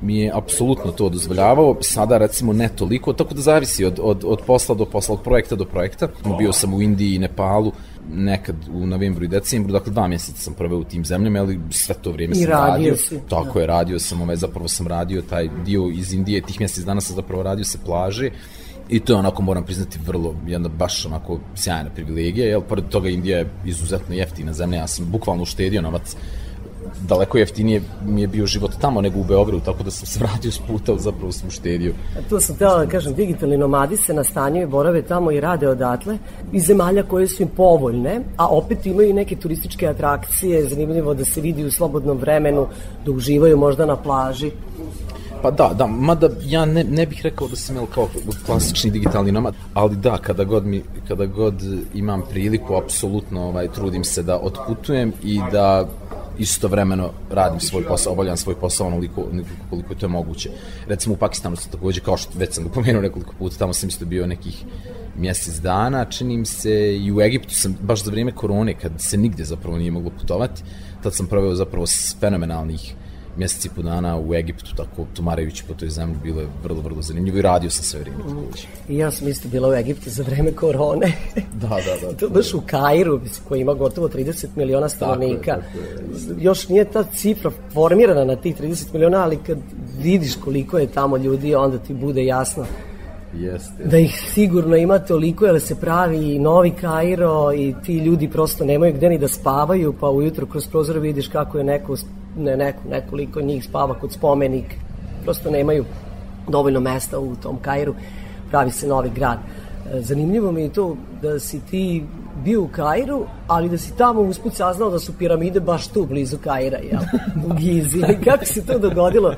mi je apsolutno to dozvoljavao, sada recimo ne toliko, tako da zavisi od, od, od posla do posla, od projekta do projekta. Bio sam u Indiji i Nepalu, nekad u novembru i decembru, dakle dva mjeseca sam proveo u tim zemljama, ali sve to vrijeme I sam radio radio. si, Tako je, radio sam, ovaj, zapravo sam radio taj dio iz Indije, tih mjesec dana sam zapravo radio sa plaže, I to je onako, moram priznati, vrlo, jedna baš onako sjajna privilegija, jer pored toga Indija je izuzetno jeftina zemlja, ja sam bukvalno uštedio novac daleko jeftinije mi je bio život tamo nego u Beogradu, tako da sam se vratio s puta, zapravo sam uštedio. A to sam htjela da kažem, digitalni nomadi se nastanjuju i borave tamo i rade odatle iz zemalja koje su im povoljne, a opet imaju i neke turističke atrakcije, zanimljivo da se vidi u slobodnom vremenu, da uživaju možda na plaži. Pa da, da, mada ja ne, ne bih rekao da sam jel kao klasični digitalni nomad, ali da, kada god, mi, kada god imam priliku, apsolutno ovaj, trudim se da otputujem i da istovremeno radim svoj posao, obavljam svoj posao onoliko koliko je to moguće. Recimo u Pakistanu sam takođe, kao što već sam ga pomenuo nekoliko puta, tamo sam isto bio nekih mjesec dana, čini mi se i u Egiptu sam baš za vrijeme korone, kad se nigde zapravo nije moglo putovati, tad sam proveo zapravo fenomenalnih mjesec i po dana u Egiptu, tako tumarajući po toj zemlji, bilo je vrlo, vrlo zanimljivo i radio sam sve vrijeme. I ja sam isto bila u Egiptu za vreme korone. Da, da, da. to baš u Kairu, koji ima gotovo 30 miliona stanovnika. tako Još nije ta cifra formirana na tih 30 miliona, ali kad vidiš koliko je tamo ljudi, onda ti bude jasno Jeste. da ih sigurno ima toliko, jer se pravi i novi Kairo i ti ljudi prosto nemaju gde ni da spavaju, pa ujutro kroz prozor vidiš kako je neko, ne neko, nekoliko njih spava kod spomenik, prosto nemaju dovoljno mesta u tom Kairu, pravi se novi grad. E, Zanimljivo mi je to da si ti bio u Kairu, ali da si tamo usput saznao da su piramide baš tu, blizu Kaira, jel? U Gizi. Kako se to dogodilo?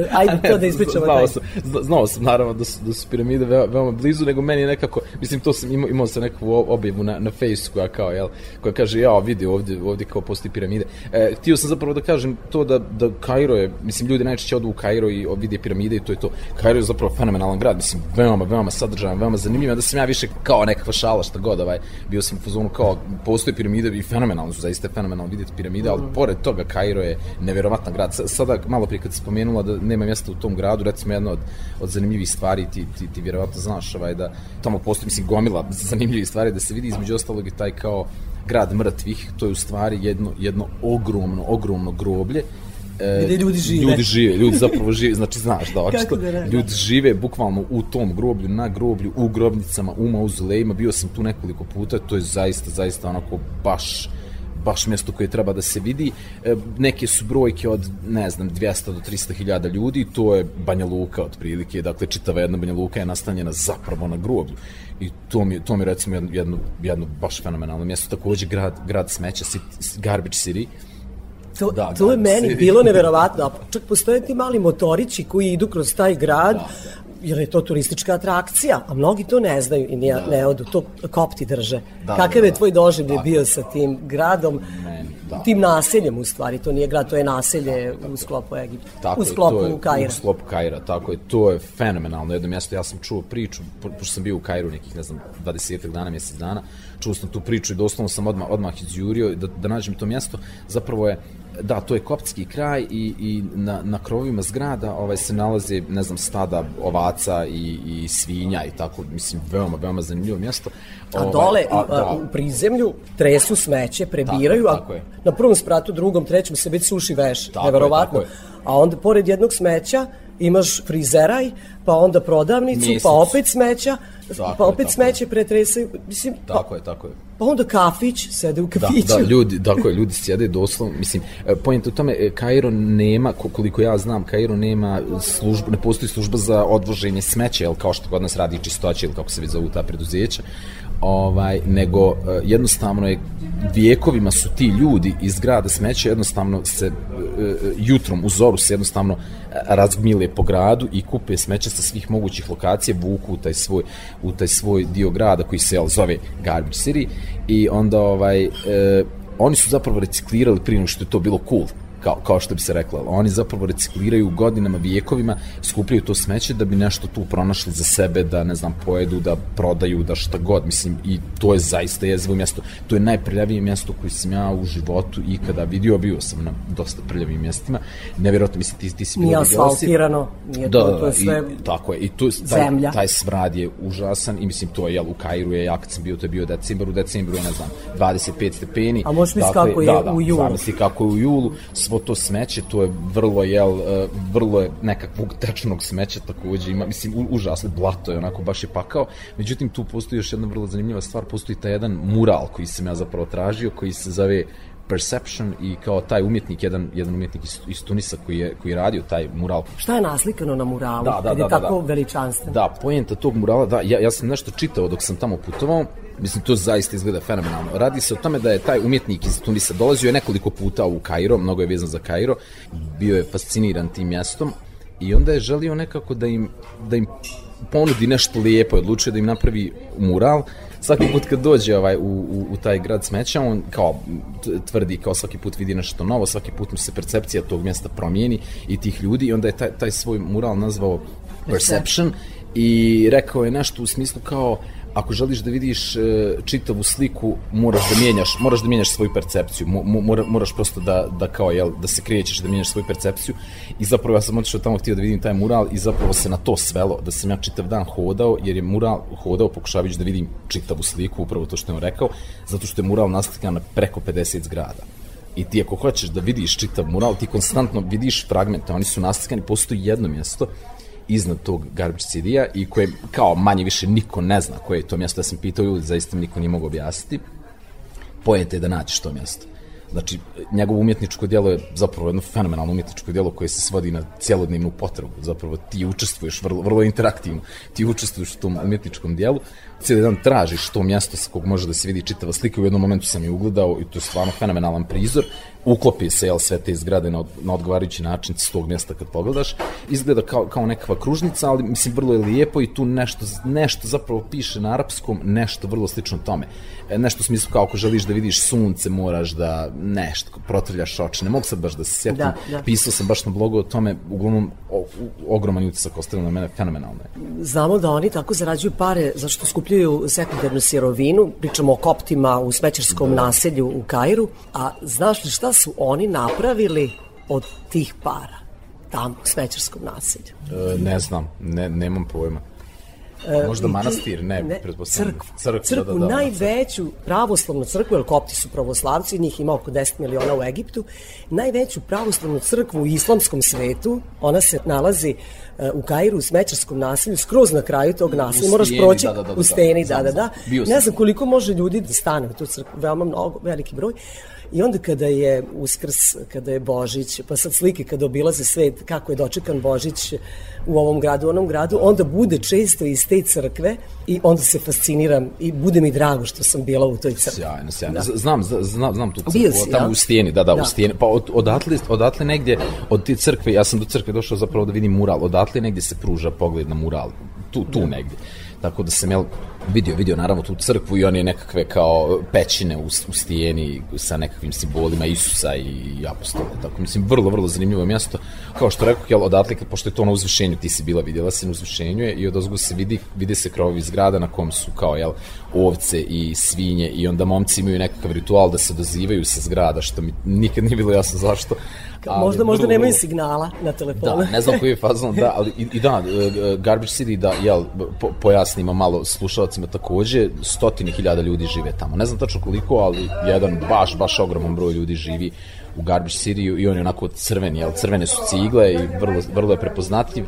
Ajde to da ispričamo. znao sam, zna- znao sam naravno da su, da su piramide veoma, blizu, nego meni nekako, mislim to sam imao, imao sam nekakvu o- objavu na, na Facebooku, koja kao, jel, koja kaže, ja vidi ovdje, ovdje kao postoji piramide. E, htio sam zapravo da kažem to da, da Kairo je, mislim ljudi najčešće odu u Kairo i vide piramide i to je to. Kairo je zapravo fenomenalan grad, mislim, veoma, veoma sadržajan, veoma zanimljiv, da sam ja više kao nekakva šala, šta god, ovaj, bio sam u fazonu kao, postoje piramide i fenomenalno su, zaista fenomenalno vidjeti piramide, ali pored toga Kairo je neverovatan grad. Sada, malo prije kad spomenula da nema mjesta u tom gradu, recimo jedna od, od zanimljivih stvari, ti, ti, ti vjerovatno znaš ovaj, da tamo postoji, mislim, gomila zanimljivih stvari da se vidi, između ostalog je taj kao grad mrtvih, to je u stvari jedno, jedno ogromno, ogromno groblje, E, Gde ljudi žive. Ljudi žive, ljudi zapravo žive, znači znaš da očito, da ne, da. ljudi žive bukvalno u tom groblju, na groblju, u grobnicama, u mauzolejima, bio sam tu nekoliko puta, to je zaista, zaista onako baš baš mjesto koje treba da se vidi. E, neke su brojke od, ne znam, 200 do 300 hiljada ljudi, to je Banja Luka otprilike, dakle čitava jedna Banja Luka je nastanjena zapravo na groblju. I to mi, to mi recimo jedno, jedno, jedno baš fenomenalno mjesto. Takođe grad, grad smeća, Garbage City, To, Da, to je da, meni bilo neverovatno. Čak postoje ti mali motorići koji idu kroz taj grad, jer je to turistička atrakcija, a mnogi to ne znaju i ne, ne odu, to kopti drže. Da, Kakav da, je da. tvoj doživljaj bio sa tim gradom, Meni, da. tim naseljem u stvari, to nije grad, to je naselje u sklopu Egipta, Tako u je, sklopu to je, Kaira. U sklopu Kaira, tako je. To je fenomenalno jedno mjesto. Ja sam čuo priču, po- pošto sam bio u Kairu nekih, ne znam, 20 dana, mjesec dana, čuo sam tu priču i doslovno sam odmah, odmah izjurio da, da nađem to mjesto. Zapravo je, da, to je koptski kraj i, i na, na krovovima zgrada ovaj, se nalaze, ne znam, stada ovaca i, i svinja i tako, mislim, veoma, veoma zanimljivo mjesto. A Ovaj, dole, a, a, da, u prizemlju, tresu smeće, prebiraju, Tako je, a tako je. na prvom spratu, drugom, trećem se već suši veš, Tako je, neverovatno. tako je. A onda, pored jednog smeća, imaš frizeraj, pa onda prodavnicu, Mjesec. pa opet smeća, Tako pa opet je. smeće pretresaju, mislim, pa, tako je, tako je. pa onda kafić, sede u Da, kafiću. da, ljudi, tako je, ljudi sjede doslovno, mislim, e, point u tome, e, Kairo nema, ko- koliko ja znam, Kairo nema službu, ne postoji služba za odvoženje smeća, jel, kao što kod nas radi čistoće, ili kako se već zovu ta preduzeća, ovaj, nego uh, jednostavno je vijekovima su ti ljudi iz grada smeća jednostavno se uh, jutrom u zoru se jednostavno razgmile po gradu i kupe smeće sa svih mogućih lokacija, vuku u taj svoj, u taj svoj dio grada koji se jel, zove Garbage City i onda ovaj, uh, oni su zapravo reciklirali prije što je to bilo cool kao, kao što bi se rekla. Oni zapravo recikliraju godinama, vijekovima, skupljaju to smeće da bi nešto tu pronašli za sebe, da, ne znam, pojedu, da prodaju, da šta god, mislim, i to je zaista jezivo mjesto. To je najprljavije mjesto koje sam ja u životu ikada vidio, bio sam na dosta prljavim mjestima. Nevjerojatno, mislim, ti, ti si Nije asfaltirano, nije da, to, to je sve i, tako je, i tu, taj, zemlja. taj smrad je užasan i mislim, to je, jel, u Kairu je, ja kad sam bio, to je bio decembar, u decembru ne znam, 25 stepeni. A možeš misliti Dakle, kako je da, da, u julu. Zamisli kako je u julu, svo to smeće, to je vrlo, jel, e, vrlo je nekakvog tečnog smeća takođe, ima, mislim, u, užasno, blato je, onako, baš je pakao. Međutim, tu postoji još jedna vrlo zanimljiva stvar, postoji taj jedan mural koji sam ja zapravo tražio, koji se zove Perception i kao taj umjetnik, jedan, jedan umjetnik iz, iz Tunisa koji je, koji je radio taj mural. Šta je naslikano na muralu, Da, da, da, je da, tako da. veličanstven? Da, poenta tog murala, da, ja, ja sam nešto čitao dok sam tamo putovao, mislim, to zaista izgleda fenomenalno. Radi se o tome da je taj umjetnik iz Tunisa dolazio je nekoliko puta u Kairo, mnogo je vezan za Kairo, bio je fasciniran tim mjestom i onda je želio nekako da im, da im ponudi nešto lijepo, je odlučio da im napravi mural. Svaki put kad dođe ovaj, u, u, u taj grad smeća, on kao tvrdi kao svaki put vidi nešto novo, svaki put mu se percepcija tog mjesta promijeni i tih ljudi i onda je taj, taj svoj mural nazvao Perception i rekao je nešto u smislu kao ako želiš da vidiš e, čitavu sliku, moraš da mijenjaš, moraš da mijenjaš svoju percepciju. Mo, mo, mora, moraš prosto da da kao jel da se krećeš da mijenjaš svoju percepciju. I zapravo ja sam otišao tamo htio da vidim taj mural i zapravo se na to svelo da sam ja čitav dan hodao jer je mural hodao pokušavajući da vidim čitavu sliku, upravo to što je on rekao, zato što je mural naslikan na preko 50 zgrada. I ti ako hoćeš da vidiš čitav mural, ti konstantno vidiš fragmente, oni su naslikani, postoji jedno mjesto iznad tog Garbage City-a i koje kao manje više niko ne zna koje je to mjesto. Ja sam pitao ljudi, zaista niko nije mogao objasniti. Pojenta je da nađeš to mjesto. Znači, njegovo umjetničko djelo je zapravo jedno fenomenalno umjetničko djelo koje se svodi na cjelodnevnu potrebu. Zapravo ti učestvuješ vrlo, vrlo interaktivno. Ti učestvuješ u tom umjetničkom djelu. Cijeli dan tražiš to mjesto sa kog može da se vidi čitava slika. U jednom momentu sam je ugledao i to je stvarno fenomenalan prizor. Uklopi se, jel, sve te zgrade na, na odgovarajući način s tog mjesta kad pogledaš. Izgleda kao, kao nekakva kružnica, ali mislim vrlo je lijepo i tu nešto, nešto zapravo piše na arapskom, nešto vrlo slično tome. E, nešto u smislu kao ako želiš da vidiš sunce, moraš da nešto, protrljaš oči. Ne mogu sad baš da se sjetim. Da, da. Pisao sam baš na blogu o tome, uglavnom o, u, ogroman utisak ostavio na mene, fenomenalno je. Znamo da oni tako zarađuju pare zašto skupljaju sekundarnu sirovinu, pričamo o koptima u smećarskom naselju u Kairu, a znaš li šta su oni napravili od tih para tamo u smećarskom naselju? E, ne znam, ne, nemam pojma. E, Možda manastir, ne, pretpostavljam. Crkvu. Crkvu, crkvu da, da, da. najveću pravoslavnu crkvu, jer kopti su pravoslavci, njih ima oko 10 miliona u Egiptu, najveću pravoslavnu crkvu u islamskom svetu, ona se nalazi e, u Kairu, u smećarskom naselju, skroz na kraju tog naselja, moraš stijeni, proći da, da, da, da, u steni, da, da, da. Ne znam koliko može ljudi da stane u tu crkvu, veoma mnogo, veliki broj. I onda kada je Uskrs, kada je Božić, pa sad slike kada obilaze svet, kako je dočekan Božić u ovom gradu, u onom gradu, onda bude često iz te crkve i onda se fasciniram i bude mi drago što sam bila u toj crkvi. Sjajno, sjajno. Da. Znam, znam, znam tu crkvu, Bio si, tamo ja? u stijeni, da, da, Da. u stijeni. Pa od, odatle, odatle negdje, od te crkve, ja sam do crkve došao zapravo da vidim mural, odatle negdje se pruža pogled na mural, tu, tu negdje. Tako da sam, jel, vidio, vidio naravno tu crkvu i one nekakve kao pećine u, u stijeni sa nekakvim simbolima Isusa i apostola. Tako, mislim, vrlo, vrlo zanimljivo mjesto. Kao što rekao, jel, odatle, pošto je to na uzvišenju, ti si bila, vidjela si na uzvišenju je, i odozgo se vidi, vide se krovovi zgrada na kom su kao, jel, ovce i svinje i onda momci imaju nekakav ritual da se dozivaju sa zgrada, što mi nikad nije bilo jasno zašto. Ali možda, možda vrlo, nemaju signala na telefonu. Da, ne znam koji je fazon, da, ali i, i da, e, Garbage City, da, jel, po, pojasnimo malo slušalcima takođe, stotine hiljada ljudi žive tamo. Ne znam tačno koliko, ali jedan baš, baš ogroman broj ljudi živi u Garbage City i on je onako crven, jel, crvene su cigle i vrlo, vrlo je prepoznatljiv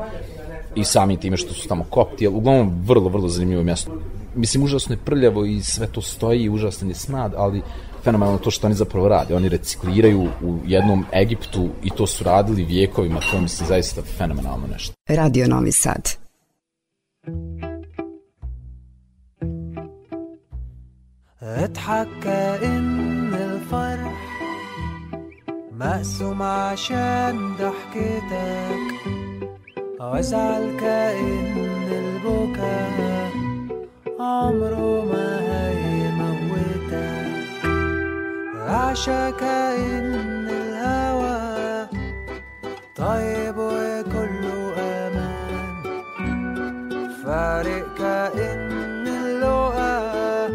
i samim time što su tamo kopti, jel, uglavnom vrlo, vrlo zanimljivo mjesto. Mislim, užasno je prljavo i sve to stoji, užasan je smrad, ali fenomenalno to što oni zapravo rade. Oni recikliraju u jednom Egiptu i to su radili vijekovima, to je, mislim zaista fenomenalno nešto. Radio Novi Sad. اضحك كأن الفرح مقسوم عشان ضحكتك وازعل كأن البكا عمره ما عشا كأن الهوى طيب وكله أمان. فارق كأن اللقا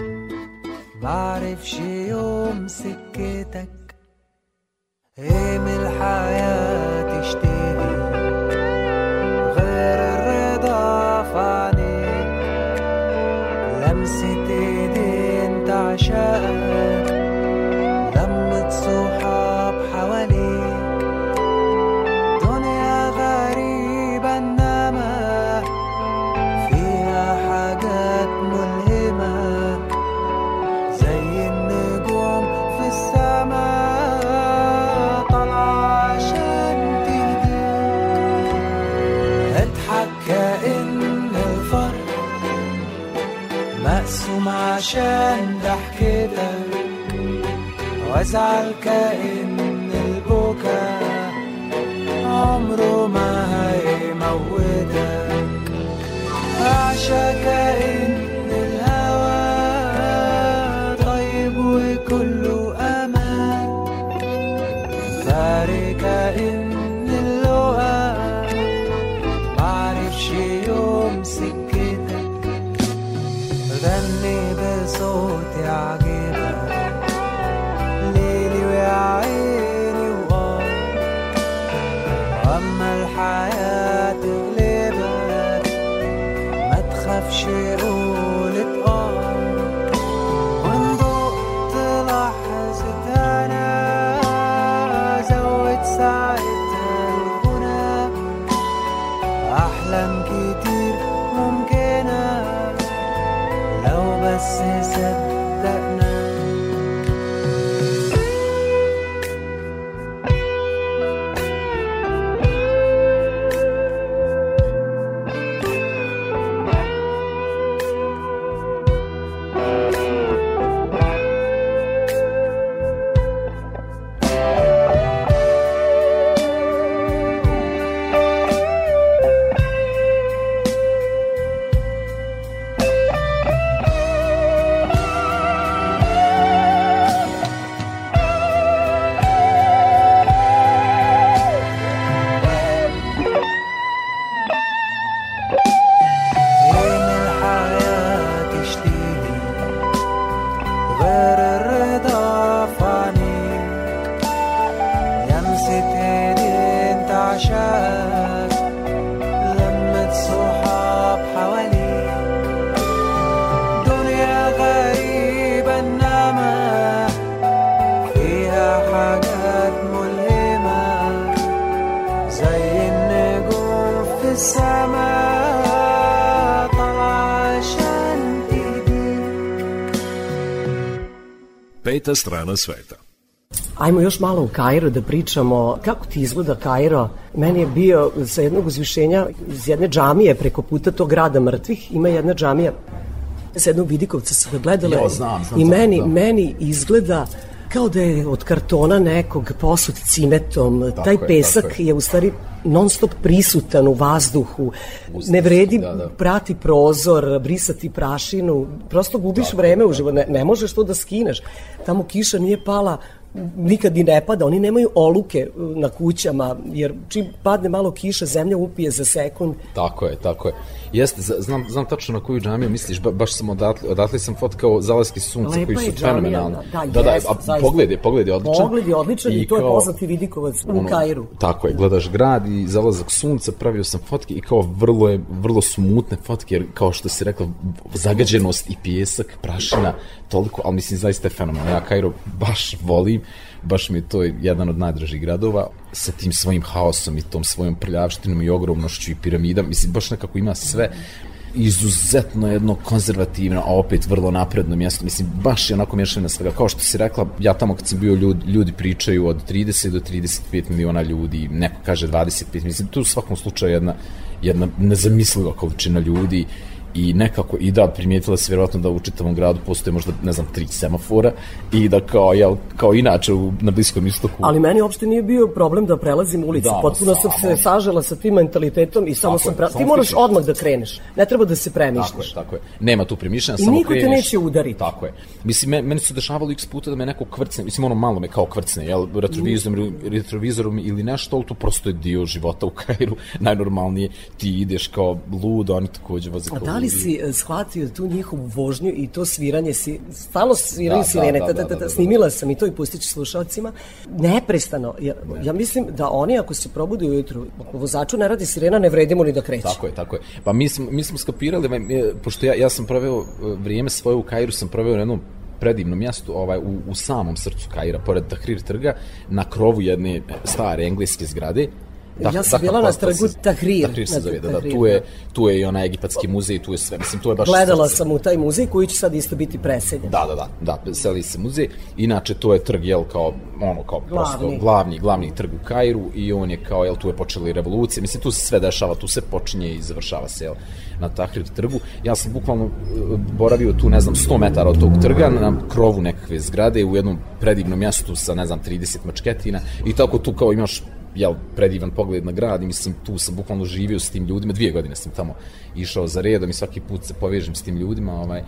معرفش يوم سكتك. إيه من الحياة تشتهي؟ غير الرضا في عينيك لمسة إيدين تعشقك وازعل كأن البكا عمره ما هيموتك. أعشى كأن Peta strana sveta. Ajmo još malo u Kairo da pričamo kako ti izgleda Kairo. Meni je bio sa jednog uzvišenja iz jedne džamije preko puta tog grada mrtvih. Ima jedna džamija sa jednog vidikovca sam ga gledala Jo, znam, znam, i znam, meni, da. meni izgleda kao da je od kartona nekog posut cimetom. Tako Taj je, pesak tako je. je u stvari non stop prisutan u vazduhu. ne vredi da, da. prati prozor, brisati prašinu, prosto gubiš vreme u životu, ne, ne možeš to da skineš. Tamo kiša nije pala nikad ni ne pada, oni nemaju oluke uh, na kućama, jer čim padne malo kiša, zemlja upije za sekund. Tako je, tako je. Jeste, znam, znam tačno na koju džamiju misliš, ba, baš sam odatle, odatle sam fotkao zalaske sunca Lepa koji je su fenomenalni. da, da, da, jeste, a zaista. pogled je, pogled je odličan. Pogled je odličan i, to je kao- poznati vidikovac u ono, Kairu. Tako je, gledaš grad i zalazak sunca, pravio sam fotke i kao vrlo, je, vrlo su mutne fotke, jer kao što si rekla, zagađenost i pijesak, prašina, toliko, ali mislim zaista je fenomenalno. Ja Kairo baš volim, baš mi je to jedan od najdražih gradova, sa tim svojim haosom i tom svojom prljavštinom i ogromnošću i piramidama, mislim, baš nekako ima sve izuzetno jedno konzervativno, a opet vrlo napredno mjesto. Mislim, baš je onako mješano svega. Kao što si rekla, ja tamo kad sam bio, ljudi, ljudi pričaju od 30 do 35 miliona ljudi, neko kaže 25, mislim, tu u svakom slučaju jedna, jedna nezamisliva količina ljudi i nekako, i da, primijetila se vjerovatno da u čitavom gradu postoje možda, ne znam, tri semafora i da kao, jel, kao inače u, na Bliskom istoku. Ali meni uopšte nije bio problem da prelazim ulicu. Da, Potpuno sam se sažela sa tim mentalitetom i samo Tako sam... je, samo Ti moraš stičeš. odmah da kreneš. Ne treba da se Tako je, premišljaš. tako je. Nema tu premišljanja, I samo niko te kreneš. neće udariti. Tako je. Mislim, me, meni se dešavalo x puta da me neko kvrcne, mislim, ono malo me kao kvrcne, jel, retrovizorom, retrovizorom ili nešto, ali to prosto je dio života u Kairu, najnormalnije, ti ideš kao lud, oni takođe voze kao da li ludi. si e, shvatio tu njihovu vožnju i to sviranje, si, stalno sviraju Da, da, sirene, da, da, ta, ta, da, da. snimila sam i to i pustit ću slušalcima, neprestano. Ja, ja mislim da oni ako se probude ujutru, ako vozaču ne radi sirena, ne vredimo ni da kreće. Tako je, tako je. Pa mi smo, mi smo skapirali, pošto ja, ja sam proveo e, vrijeme svoje u Kairu, sam proveo na jednom predivnom mjestu ovaj, u, u samom srcu Kaira, pored Tahrir trga, na krovu jedne stare engleske zgrade. Ja sam bila na trgu Tahrir. Tahrir se zove, da, da, tu je, tu je i onaj egipatski muzej, tu je sve, mislim, to je baš... Gledala srce. sam u taj muzej koji će sad isto biti preseljen. Da, da, da, da, seli se muzej. Inače, to je trg, jel, kao, ono, kao prosto Glavni. glavni, glavni trg u Kairu i on je kao, jel, tu je počela i revolucija. Mislim, tu se sve dešava, tu se počinje i završava se, jel, na Tahrir trgu. Ja sam bukvalno e, boravio tu, ne znam, 100 metara od tog trga, na krovu nekakve zgrade, u jednom predivnom mjestu sa, ne znam, 30 mačketina i tako tu kao imaš jel, predivan pogled na grad i mislim tu sam bukvalno živio s tim ljudima, dvije godine sam tamo išao za redom i svaki put se povežem s tim ljudima, ovaj,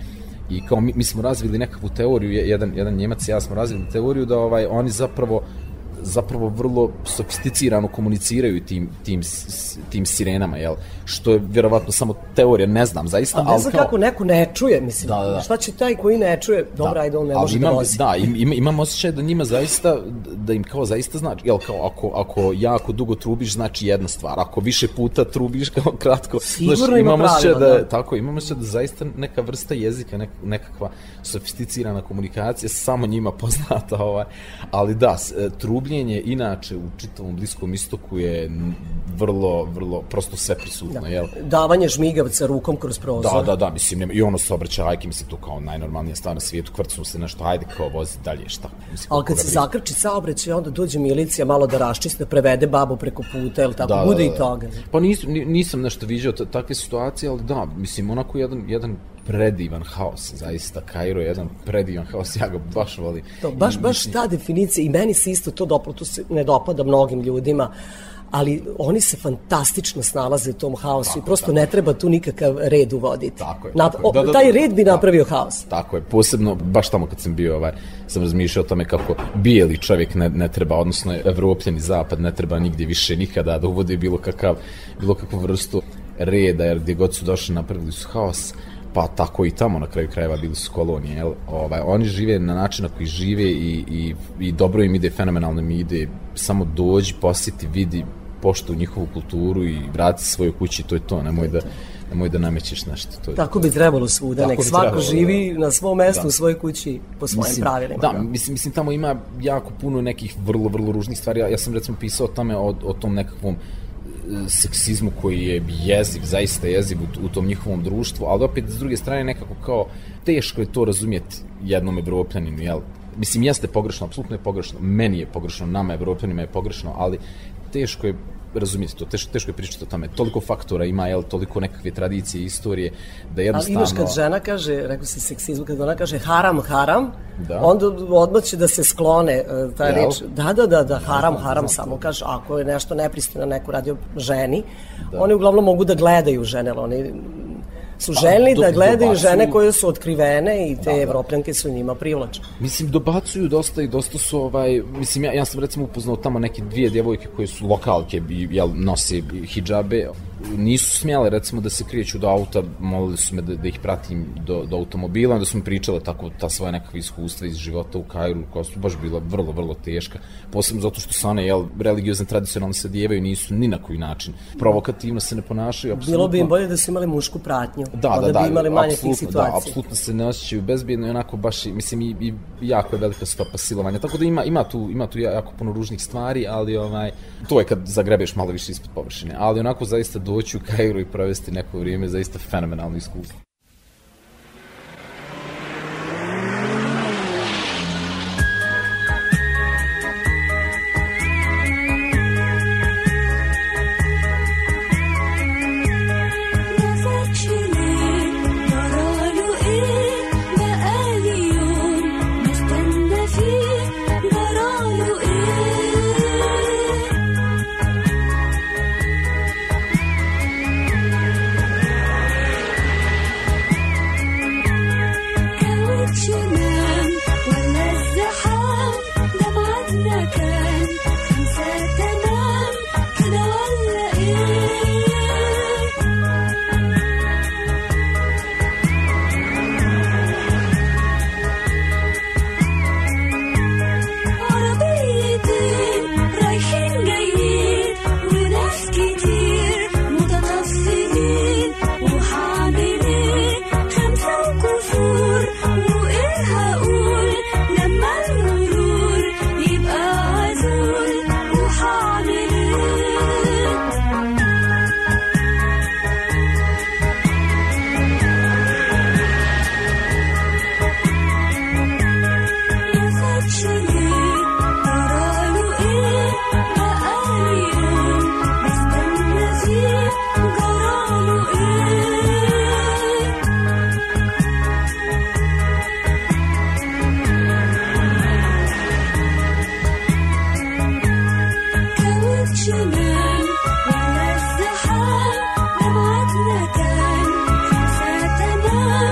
i kao mi, mi smo razvili nekakvu teoriju, je- jedan, jedan Njemac i ja smo razvili teoriju da ovaj oni zapravo zapravo vrlo sofisticirano komuniciraju tim, tim, tim sirenama, jel? Što je vjerovatno samo teorija, ne znam zaista, A ne znam kako neko ne čuje, mislim. Da, da, da. Šta će taj koji ne čuje? Dobro, ajde, on ne ali može da imam, vozi. Da, im, im, imam osjećaj da njima zaista, da im kao zaista znači, jel kao ako, ako jako dugo trubiš znači jedna stvar, ako više puta trubiš kao kratko, Sigurno ima imam osjećaj pravila, da, da. tako, imam osjećaj da zaista neka vrsta jezika, nek, nekakva sofisticirana komunikacija samo njima poznata, ovaj, ali da, s- e, trubljenje inače u čitavom Bliskom istoku je vrlo, vrlo, prosto sve prisutno, jel? Davanje žmigavca rukom kroz prozor. Da, da, da, mislim, nema, i ono se obraća ajke, mislim, to kao najnormalnija stvar na svijetu, kvrcnu se nešto, ajde, kao vozi dalje, šta? Mislim, Ali kad koga se briga. zakrči saobraćaj, onda dođe milicija malo da raščiste, prevede babu preko puta, ili tako, Da, bude da, i da. toga. Pa nis, ni- nisam nešto viđao ta- takve situacije, ali da, mislim, onako jedan, jedan predivan haos, zaista, Kairo je jedan predivan haos, ja ga baš volim. To, baš, baš ta definicija, i meni se isto to dopalo, to se ne dopada mnogim ljudima, ali oni se fantastično snalaze u tom haosu i prosto ne treba tu nikakav red uvoditi. Tako je, Nap- tako je. o, Da, da, taj da, red bi da. napravio haos. Tako je, posebno, baš tamo kad sam bio, ovaj, sam razmišljao o tome kako bijeli čovjek ne, ne treba, odnosno evropljeni zapad ne treba nigdje više nikada da uvode bilo kakav, bilo kakvu vrstu reda, jer gdje god su došli napravili su haos, pa tako i tamo na kraju krajeva bili su kolonije, jel? Ovaj, oni žive na način na koji žive i, i, i dobro im ide, fenomenalno im ide, samo dođi, posjeti, vidi, poštu njihovu kulturu i vrati se svojoj kući, to je to, nemoj da, nemoj da namećeš nešto. To je, Tako bi trebalo svuda, nek svako trebalo, živi na svom mestu, Da. u svojoj kući, po svojim Mislim, pravilima. Da, mislim, mislim, tamo ima jako puno nekih vrlo, vrlo ružnih stvari. Ja, ja sam recimo pisao o tome, o, o tom nekakvom e, seksizmu koji je jeziv, zaista jeziv u, u tom njihovom društvu, ali opet s druge strane nekako kao teško je to razumjeti jednom evropljaninu, jel? Mislim, jeste pogrešno, apsolutno je pogrešno, meni je pogrešno, nama evropljanima je pogrešno, ali teško je razumjeti to, teško, teško je pričati o tome. Toliko faktora ima, jel, toliko nekakve tradicije, istorije, da Ali jednostavno... imaš kad žena kaže, rekao si seksizmu, kad ona kaže haram, haram, Da. onda odmah će da se sklone e, ta Jel? reč. Da, da, da, da, haram, znam, haram, znam samo kaže, ako je nešto nepristojno neko radio ženi, Da. oni uglavnom mogu da gledaju žene, ali oni su Pa, željni do- da gledaju dobacuju. žene koje su otkrivene i te Da, da. evropljanke su njima privlačne. Mislim, dobacuju dosta i dosta su, ovaj, mislim, ja, ja sam recimo upoznao tamo neke dvije djevojke koje su lokalke jel, nose hidžabe, nisu smjele recimo da se krijeću do auta, molili su me da, da ih pratim do, do automobila, onda su mi pričale tako ta svoja nekakva iskustva iz života u Kairu, koja su baš bila vrlo, vrlo teška, posebno zato što se one, jel, religiozne, tradicionalno se dijevaju, nisu ni na koji način provokativno se ne ponašaju, apsolutno. Bilo bi im bolje da su imali mušku pratnju, Da, onda da, da, bi imali manje tih apsolutno, situacija. Da, apsolutno se ne osjećaju bezbjedno i onako baš, mislim, i, i jako je velika stopa silovanja. Tako da ima, ima, tu, ima tu jako puno ružnih stvari, ali ovaj, to je kad zagrebeš malo više ispod površine. Ali onako zaista doći u Kairu i provesti neko vrijeme, zaista fenomenalno iskustvo.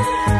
Thank you.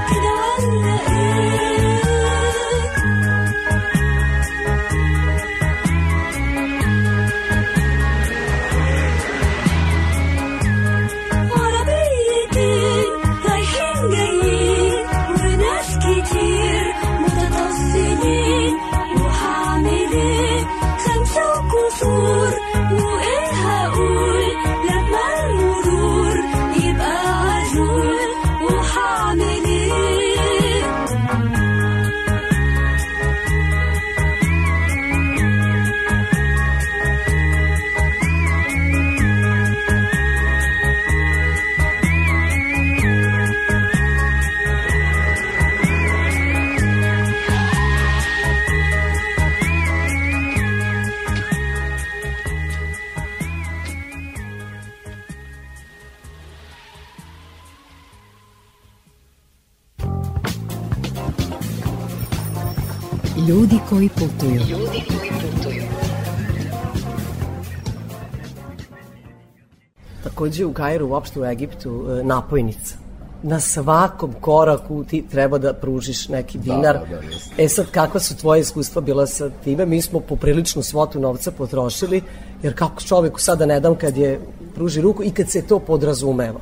Takođe u Kairu, uopšte u Egiptu, e, napojnica. Na svakom koraku ti treba da pružiš neki dinar. da, da, jeste. e sad, kakva su tvoje iskustva bila sa time? Mi smo popriličnu svotu novca potrošili, jer kako čoveku sada ne dam kad je pruži ruku i kad se to podrazumeva.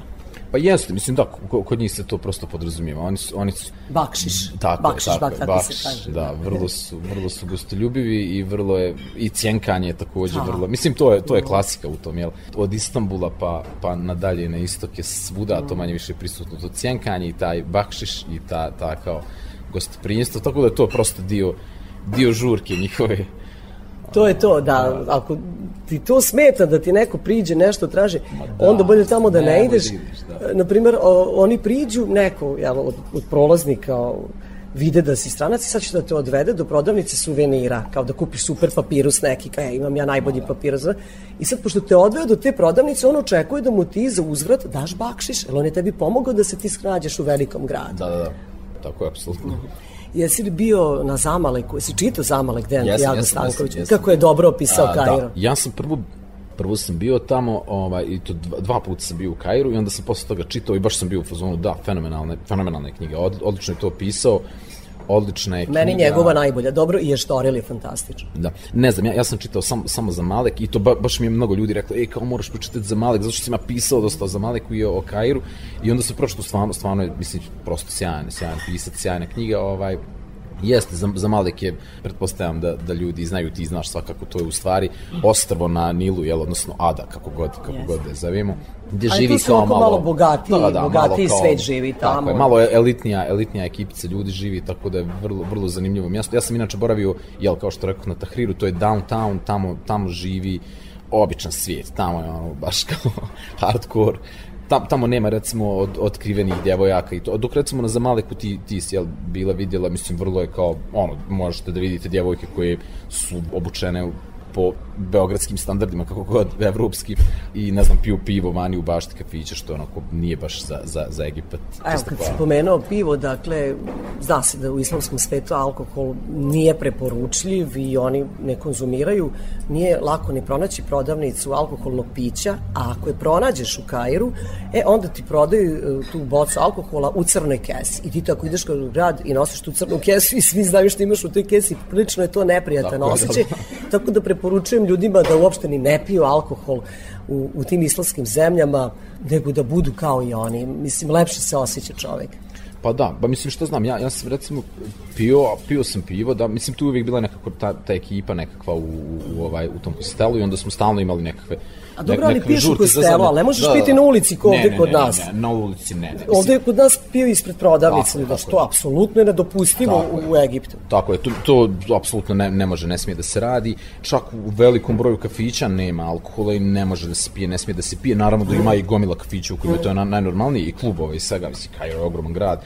Pa jeste, mislim da, ko- kod njih se to prosto podrazumijeva. Oni su, oni su Bakšiš. Tako Bakšiš, je, tako, bak, tako bakšiš, se kaže. da, vrlo su, vrlo su gostoljubivi i vrlo je, i cjenkanje je takođe Aha. vrlo, mislim to je, to je klasika u tom, jel, od Istambula pa, pa nadalje na istok je svuda to manje više prisutno, to cjenkanje i taj bakšiš i ta, ta kao gostoprinjstvo, tako da je to prosto dio, dio žurke njihove. To je to, da, ako ti to smeta da ti neko priđe nešto traži, onda bolje tamo da ne nemoj ideš. da ideš, da. Naprimer, o, oni priđu, neko jel, od, od prolaznika vide da si stranac i sad će da te odvede do prodavnice suvenira, kao da kupiš super papirus neki, kao, e, imam ja najbolji papirus. znaš. I sad, pošto te odveo do te prodavnice, on očekuje da mu ti za uzvrat daš bakšiš, jer on je tebi pomogao da se ti snađeš u velikom gradu. Da, da, da, tako je, apsolutno. Jesi li bio na Zamaleku, jesi čitao Zamalek Dejan Jesam, Tiago jesam, Stanković? jesam, jesam. Kako je dobro opisao A, Kairo? Da, ja sam prvo prvo sam bio tamo ovaj, i to dva, dva puta sam bio u Kairu i onda sam posle toga čitao i baš sam bio u fazonu, da, fenomenalne, fenomenalne knjige, Od, odlično je to pisao, odlična je knjiga. Meni njegova najbolja, dobro, i Ještoril je fantastično. Da, ne znam, ja, ja sam čitao sam, samo za Malek i to ba, baš mi je mnogo ljudi reklo, ej, kao moraš pročitati za Malek, zato što sam ja pisao dosta za Maleku i o, Kairu i onda sam pročito stvarno, stvarno je, mislim, prosto sjajan, sjajan pisac, sjajna knjiga, ovaj, Jeste, za, za Malek je, pretpostavljam da, da ljudi znaju, ti znaš svakako, to je u stvari ostrvo na Nilu, jel, odnosno Ada, kako god, kako Jeste. god da je zovemo, gde Ali živi kao malo... malo bogatiji- malo bogatiji svet živi Tako tamo. je, malo elitnija, elitnija ekipica ljudi živi, tako da je vrlo, vrlo zanimljivo mjesto. Ja sam inače boravio, jel, kao što rekao, na Tahriru, to je downtown, tamo, tamo živi običan svijet, tamo je ono baš kao hardcore, Tam, tamo nema recimo od, otkrivenih djevojaka i to. Dok recimo na Zamaleku ti, ti si jel, bila vidjela, mislim vrlo je kao, ono, možete da vidite djevojke koje su obučene po beogradskim standardima, kako god, evropskim, i ne znam, piju pivo vani u bašti kafića, što onako nije baš za, za, za Egipat. Evo, čisto kad si pomenuo pivo, dakle, zna se da u islamskom svetu alkohol nije preporučljiv i oni ne konzumiraju. Nije lako ni pronaći prodavnicu alkoholnog pića, a ako je pronađeš u Kairu, e, onda ti prodaju e, tu bocu alkohola u crnoj kesi. I ti tako ideš u grad i nosiš tu crnu kesu i svi znaju što imaš u toj kesi. Prilično je to neprijatan Tako je, osjećaj. da. Tako da preporučujem ljudima da uopšte ni ne piju alkohol u, u tim islamskim zemljama, nego da budu kao i oni. Mislim, lepše se osjeća čovek. Pa da, ba mislim što znam, ja, ja sam recimo pio, pio sam pivo, da, mislim tu je uvijek bila nekako ta, ta ekipa nekakva u, u, u, ovaj, u tom hostelu i onda smo stalno imali nekakve A dobro, ali piješ u zadnje- ali ne možeš piti na ulici kao Ne, ovde kod nas. Ne, ne, na ulici ne, ne. Ovde je kod nas pio ispred prodavnice, Tako je, znači tako to je. apsolutno je nedopustivo je. u Egiptu. Tako je, to, to apsolutno ne, ne može, ne smije da se radi. Čak u velikom broju kafića nema alkohola i ne može da se pije, ne smije da se pije. Naravno da ima i gomila kafića u kojima je to na, najnormalniji i klubova i svega, mislim, Kairo je ogroman grad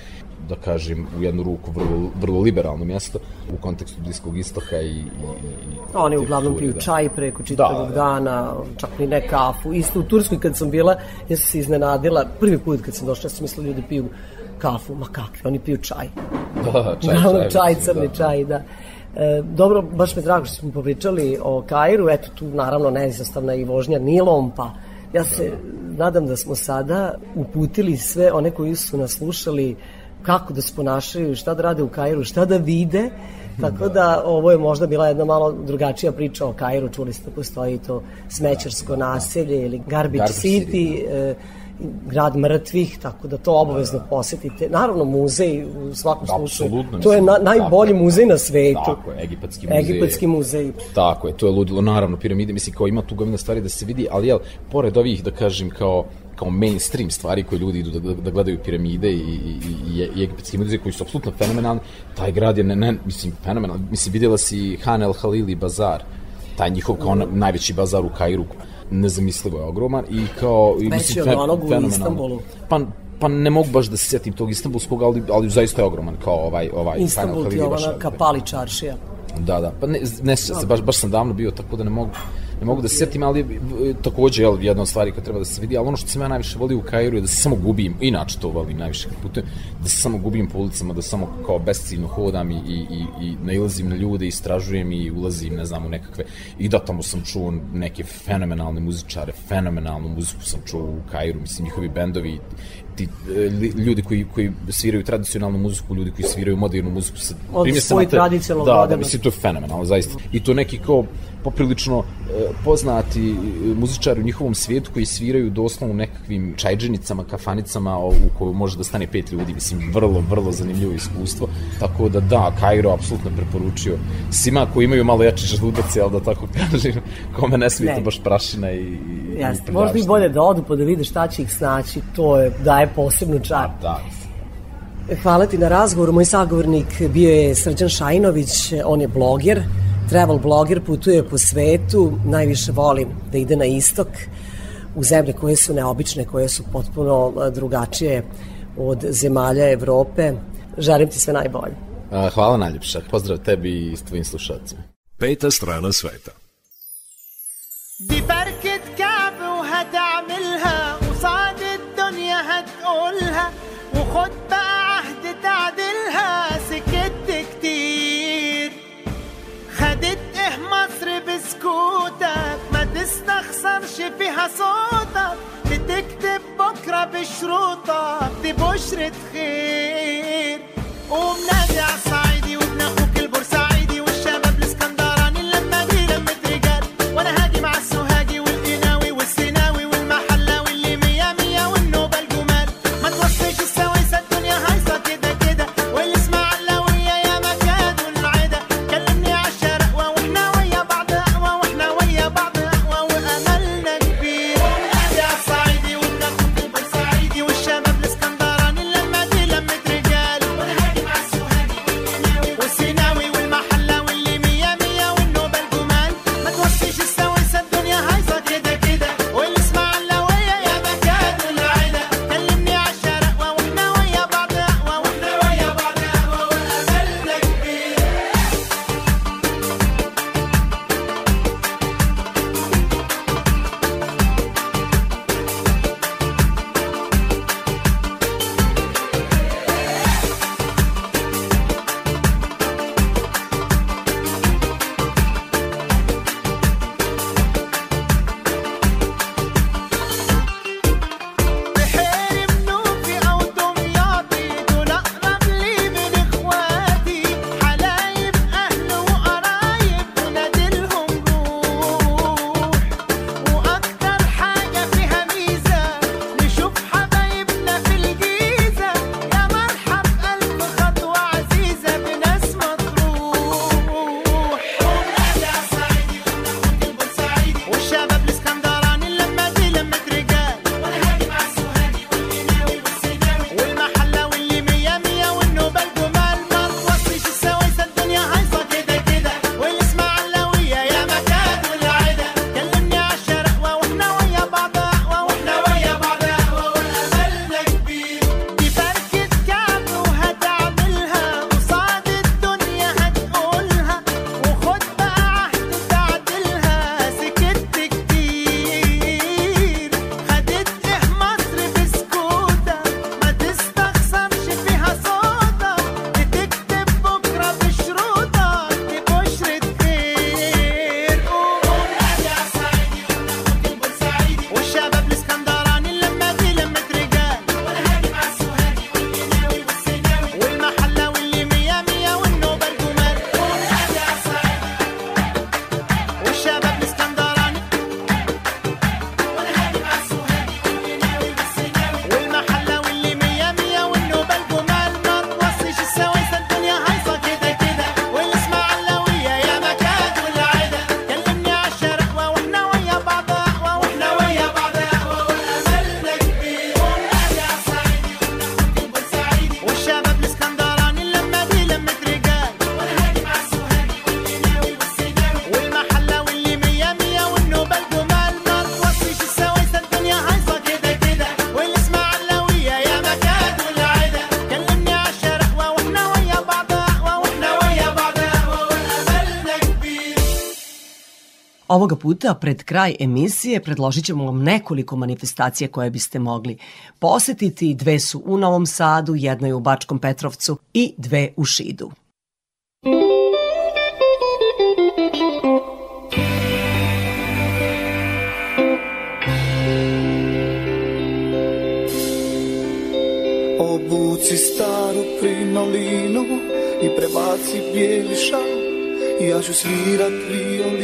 da kažem, u jednu ruku vrlo, vrlo liberalno mjesto u kontekstu Bliskog istoka i, i, i Oni uglavnom piju da. čaj preko čitavog Da, da. dana, čak ni ne kafu. Isto u Turskoj kad sam bila, ja sam se iznenadila, prvi put kad sam došla, ja sam mislila ljudi piju kafu, ma kakvi, oni piju čaj. Da, čaj, Da, čaj, čaj, mislim, crni da. čaj, da. E, dobro, baš me drago što smo popričali o Kairu, eto tu naravno neizostavna i vožnja Nilom, pa ja se nadam da smo sada uputili sve one koji su nas slušali kako da se ponašaju, šta da rade u Kairu, šta da vide, tako da ovo je možda bila jedna malo drugačija priča o Kairu, čuli ste da postoji to smećarsko naselje ili Garbage Garbage City, City, e, grad mrtvih, tako da to obavezno posetite. Naravno, muzej u svakom slučaju. Apsolutno, To je na, najbolji tako muzej na svetu. Tako je, egipatski muzej. Egipatski muzej. Tako je, to je ludilo, naravno, piramide, mislim, kao ima tu gomina stvari da se vidi, ali jel, pored ovih, da kažem, kao kao mainstream stvari koje ljudi idu da, da, da gledaju piramide i, i, i, i egipatski muzej koji su apsolutno fenomenalni, taj grad je, ne, ne, mislim, fenomenalni. Mislim, vidjela si Han el Halili bazar, taj njihov kao na, najveći bazar u Kairu, nezamislivo je ogroman i kao... I, Veći od fe- onog u. Istanbulu. Pa, pa ne mogu baš da se sjetim tog istambulskog, ali, ali zaista je ogroman kao ovaj, ovaj Istanbul ti je ona kapali čaršija. Da, da. Pa ne, ne se, baš, baš sam davno bio, tako da ne mogu, ne mogu da se sjetim, ali e, takođe, jel, jedna od stvari koja treba da se vidi, ali ono što sam ja najviše volio u Kairu je da se samo gubim, inače to volim najviše kad putujem, da se samo gubim po ulicama, da samo kao besciljno hodam i, i, i, i nailazim na ljude, istražujem i ulazim, ne znam, u nekakve, i da tamo sam čuo neke fenomenalne muzičare, fenomenalnu muziku sam čuo u Kairu, mislim, njihovi bendovi, ti e, ljudi koji koji sviraju tradicionalnu muziku, ljudi koji sviraju modernu muziku sa Od primjer sam svoj na te- tradicionalno Da, da, mislim to je fenomenalno zaista. I to neki kao poprilično e, poznati e, muzičari u njihovom svijetu koji sviraju doslovno u nekakvim čajđenicama, kafanicama u koju može da stane pet ljudi, mislim vrlo, vrlo zanimljivo iskustvo. Tako da da, Kairo apsolutno preporučio svima koji imaju malo jači želudac, jel da tako kažem, kome ne smije Ne. to baš prašina i, i, i Jeste, možda i bolje da odu pa da vide šta će ih snaći, to je, daje posebnu čar. Da, Hvala ti na razgovoru. Moj sagovornik bio je Srđan Šajinović, on je bloger, travel bloger, putuje po svetu, najviše voli da ide na istok, u zemlje koje su neobične, koje su potpuno a, drugačije od zemalja Evrope. Želim ti sve najbolje. Hvala najljepša. Pozdrav tebi i s tvojim slušalcima. Peta strana sveta. دي فيها صوتك بتكتب بكرة بشروطك دي بشرة خير. قوم نادي Ovoga puta, pred kraj emisije, predložit ćemo vam nekoliko manifestacija koje biste mogli posetiti. Dve su u Novom Sadu, jedna je u Bačkom Petrovcu i dve u Šidu. Obuci staru krinolinu i prebaci bijeli šal Ja ću svirat violinu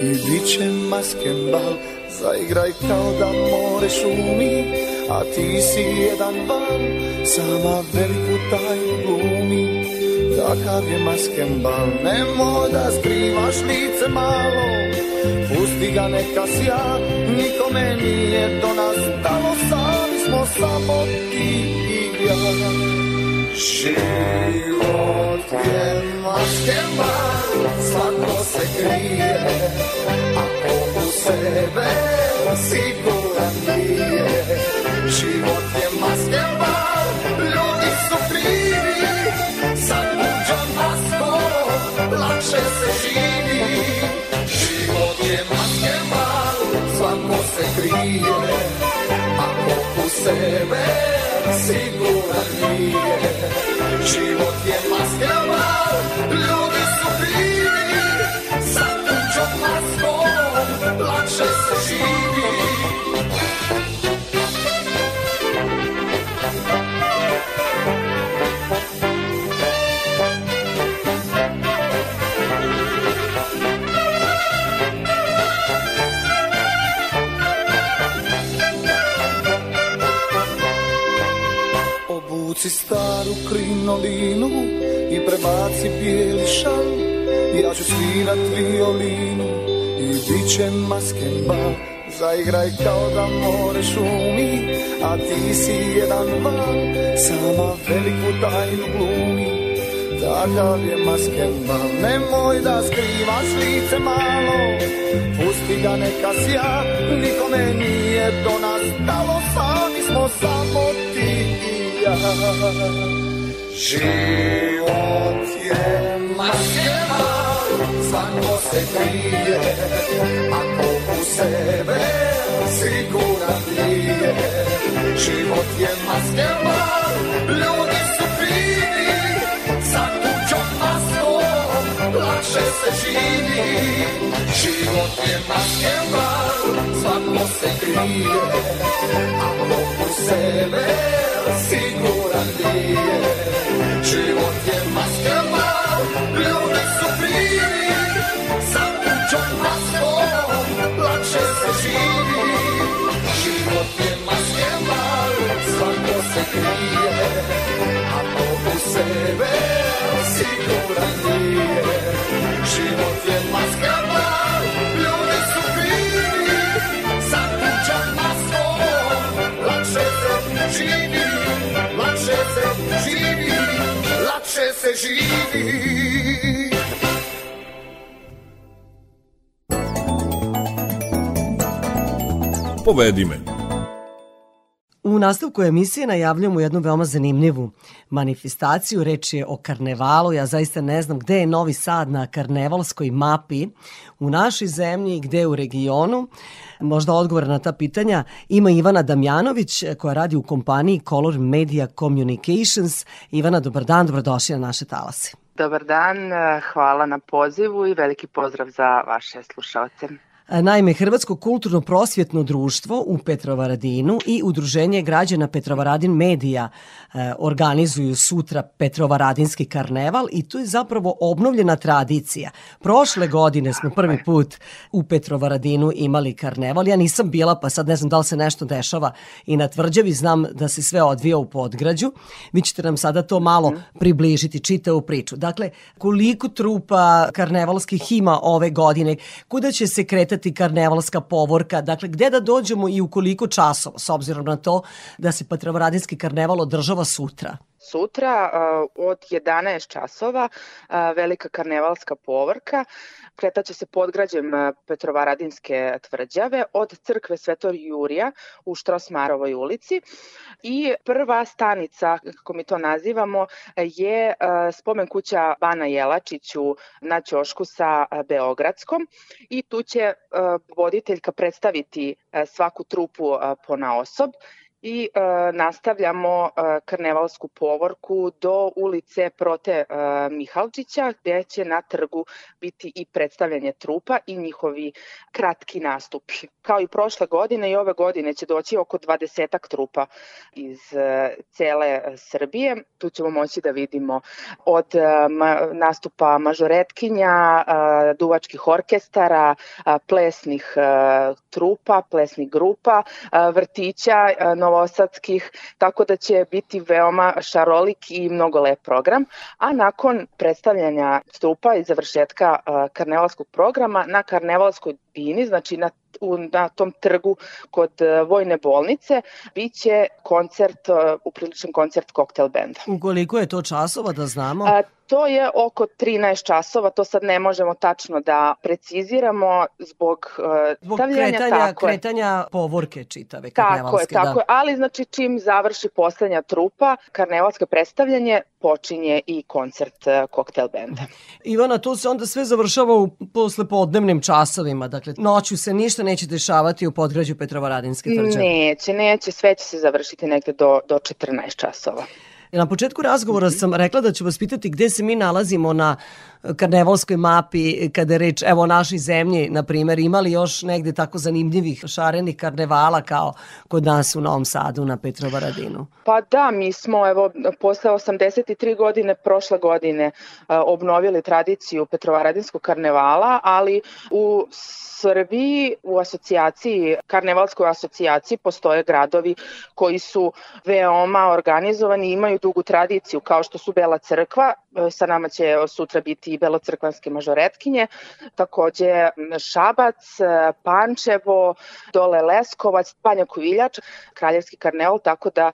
i bit će maskembal Zaigraj kao da more šumi, a ti si jedan van Sama veliku tajnu glumi, takav je maskembal Nemoj da skrivaš lice malo, pusti ga neka sja Nikome nije do nas. Stalo, sami smo samo ti i ja Život je maskembal, svako se krije Ako u sebe siguran nije. Život je maskembal, ljudi su krivi Sa tuđom maskom lakše se živi. Život je maskembal, svako se krije Ako u sebe siguran nije. Život je maskembal, ljudi Obuci staru krinolinu i prebaci bijeli šal. Ja ću svirat violinu i bit će maskembal Zaigraj kao da more šumi, a ti si jedan van. Sama veliku tajnu glumi, takav je maskembal Nemoj da skrivaš lice malo, pusti ga neka sja. Nikome nije do nas stalo, sami smo samo ti ja Život je maskembal, svako se krije Ako u sebe siguran nije Život je maskembal, ljudi su krivi Sa tuđom maskom lakše se živi. Život je maskembal, svako se krije Ako u sebe siguran nije Život je maskembal, ljudi su krivi Sa tuđom maskom lakše se živi. Život je maskembal, svako se krije. Ako u sebe siguran nije Život je maskembal, živi Lakše se živi, lakše se živi Povedi me. U nastavku emisije najavljamo jednu veoma zanimljivu manifestaciju. Reč je o karnevalu. Ja zaista ne znam gde je Novi Sad na karnevalskoj mapi u našoj zemlji, gde u regionu. Možda odgovor na ta pitanja ima Ivana Damjanović koja radi u kompaniji Color Media Communications. Ivana, dobar dan, dobrodošli na naše talase. Dobar dan, hvala na pozivu i veliki pozdrav za vaše slušalce. Naime, Hrvatsko kulturno prosvjetno društvo u Petrovaradinu i Udruženje građana Petrovaradin medija e, organizuju sutra Petrovaradinski karneval i to je zapravo obnovljena tradicija. Prošle godine smo prvi put u Petrovaradinu imali karneval. Ja nisam bila, pa sad ne znam da li se nešto dešava i na tvrđavi. Znam da se sve odvija u podgrađu. Vi ćete nam sada to malo približiti, čitavu priču. Dakle, koliko trupa karnevalskih ima ove godine? Kuda će se kretati kretati karnevalska povorka, dakle gde da dođemo i u koliko časova, s obzirom na to da se Petrovaradinski karneval održava sutra? sutra od 11 časova velika karnevalska povorka kretaće se podgrađem Petrovaradinske tvrđave od crkve Svetog Jurija u Štrosmarovoj ulici. I prva stanica, kako mi to nazivamo, je spomen kuća Bana Jelačiću na ćošku sa Beogradskom. I tu će voditeljka predstaviti svaku trupu po na osob i e, nastavljamo e, karnevalsku povorku do ulice Prote e, Mihalčića gde će na trgu biti i predstavljanje trupa i njihovi kratki nastupi. Kao i prošle godine i ove godine će doći oko 20 trupa iz e, cele Srbije. Tu ćemo moći da vidimo od e, ma, nastupa mažoretkinja, e, duvačkih orkestara, e, plesnih e, trupa, plesnih grupa, e, vrtića, e, novosadskih, tako da će biti veoma šarolik i mnogo lep program. A nakon predstavljanja stupa i završetka karnevalskog programa na karnevalskoj bini, znači na u, na tom trgu kod vojne bolnice biće koncert, upriličan koncert koktel benda. U koliko je to časova da znamo? A, To je oko 13 časova, to sad ne možemo tačno da preciziramo zbog, uh, zbog stavljanja. kretanja, tako kretanja povorke čitave Tako je, karnevalske. tako da. je, ali znači čim završi poslednja trupa, karnevalsko predstavljanje, počinje i koncert uh, koktel benda. Ivana, to se onda sve završava u poslepodnevnim časovima, dakle noću se ništa neće dešavati u podgrađu Petrovaradinske tvrđave. Neće, neće, sve će se završiti negde do, do 14 časova. Na početku razgovora sam rekla da ću vas pitati gde se mi nalazimo na karnevalskoj mapi kada je reč evo o našoj zemlji, na primer, imali još negde tako zanimljivih šarenih karnevala kao kod nas u Novom Sadu na Petrovaradinu? Pa da, mi smo evo posle 83 godine prošle godine obnovili tradiciju Petrovaradinskog karnevala, ali u Srbiji u asocijaciji, karnevalskoj asocijaciji postoje gradovi koji su veoma organizovani i imaju dugu tradiciju kao što su Bela crkva, sa nama će sutra biti i belocrkvanske mažoretkinje, takođe Šabac, Pančevo, dole Leskovac, Banja Kuviljač, Kraljevski karneval, tako da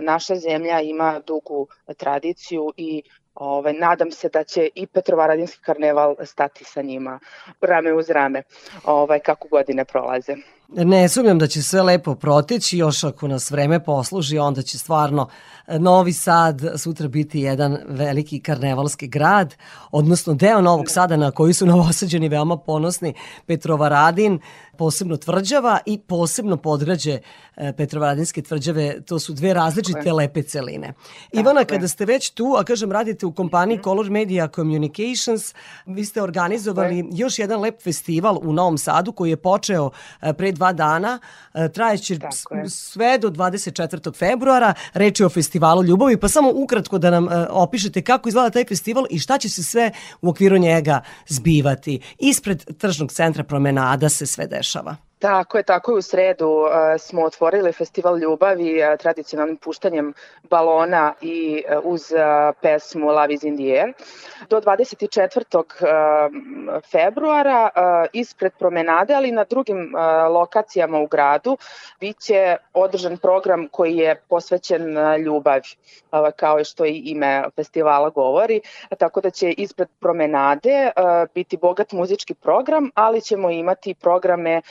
naša zemlja ima dugu tradiciju i Ove, nadam se da će i Petrovaradinski karneval stati sa njima rame uz rame ovaj, kako godine prolaze. Ne sumnjam da će sve lepo proteći, još ako nas vreme posluži, onda će stvarno Novi Sad sutra biti jedan veliki karnevalski grad, odnosno deo Novog Sada na koji su novosađeni veoma ponosni Petrovaradin, posebno tvrđava i posebno podgrađe Petrovaradinske tvrđave, to su dve različite lepe celine. Ivana, kada ste već tu, a kažem radite u kompaniji mm. Color Media Communications, vi ste organizovali još jedan lep festival u Novom Sadu koji je počeo pre dva dana, trajeće sve do 24. februara, reč je o festivalu Ljubavi, pa samo ukratko da nam opišete kako izgleda taj festival i šta će se sve u okviru njega zbivati. Ispred tržnog centra promenada se sve dešava. Tako je, tako je u sredu uh, smo otvorili festival ljubavi uh, tradicionalnim puštanjem balona i uh, uz pesmu Love is in the air. Do 24. Uh, februara ispred promenade, ali na drugim lokacijama u gradu biće održan program koji je posvećen ljubavi, kao što i ime festivala govori, tako da će ispred promenade biti bogat muzički program, ali ćemo imati programe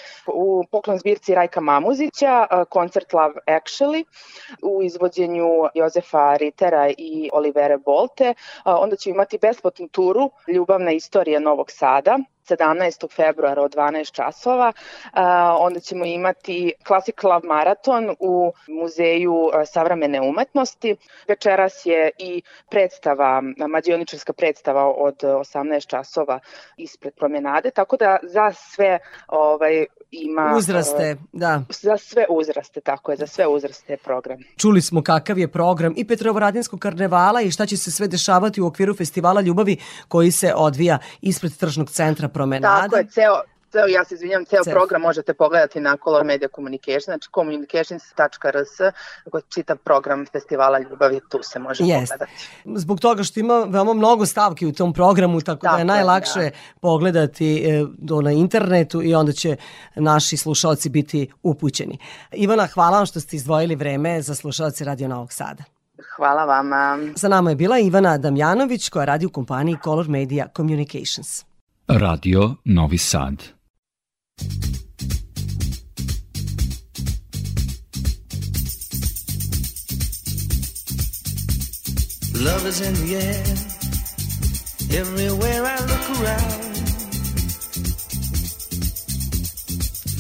u poklon zbirci Rajka Mamuzića, koncert Love Actually u izvođenju Jozefa Ritera i Olivere Bolte. Onda ćemo imati besplatnu turu Ljubavna istorija Novog Sada 17. februara od 12 časova. Onda ćemo imati Classic Love Marathon u Muzeju savremene umetnosti. Večeras je i predstava, mađioničarska predstava od 18 časova ispred promenade, tako da za sve ovaj, ima... Uzraste, da. Za sve uzraste, tako je, za sve uzraste program. Čuli smo kakav je program i Petrovaradinskog karnevala i šta će se sve dešavati u okviru festivala ljubavi koji se odvija ispred tržnog centra promenade. Tako je, ceo, ceo, ja se izvinjam, ceo Cef. program možete pogledati na Color Media Communication, znači communications.rs, čitav program festivala ljubavi, tu se može yes. pogledati. Zbog toga što ima veoma mnogo stavki u tom programu, tako, tako da je najlakše da. pogledati e, do na internetu i onda će naši slušalci biti upućeni. Ivana, hvala vam što ste izdvojili vreme za slušalci Radio Novog Sada. Hvala vama. Za nama je bila Ivana Damjanović koja radi u kompaniji Color Media Communications. Radio Novi Sad. Love is in the air. Everywhere I look around.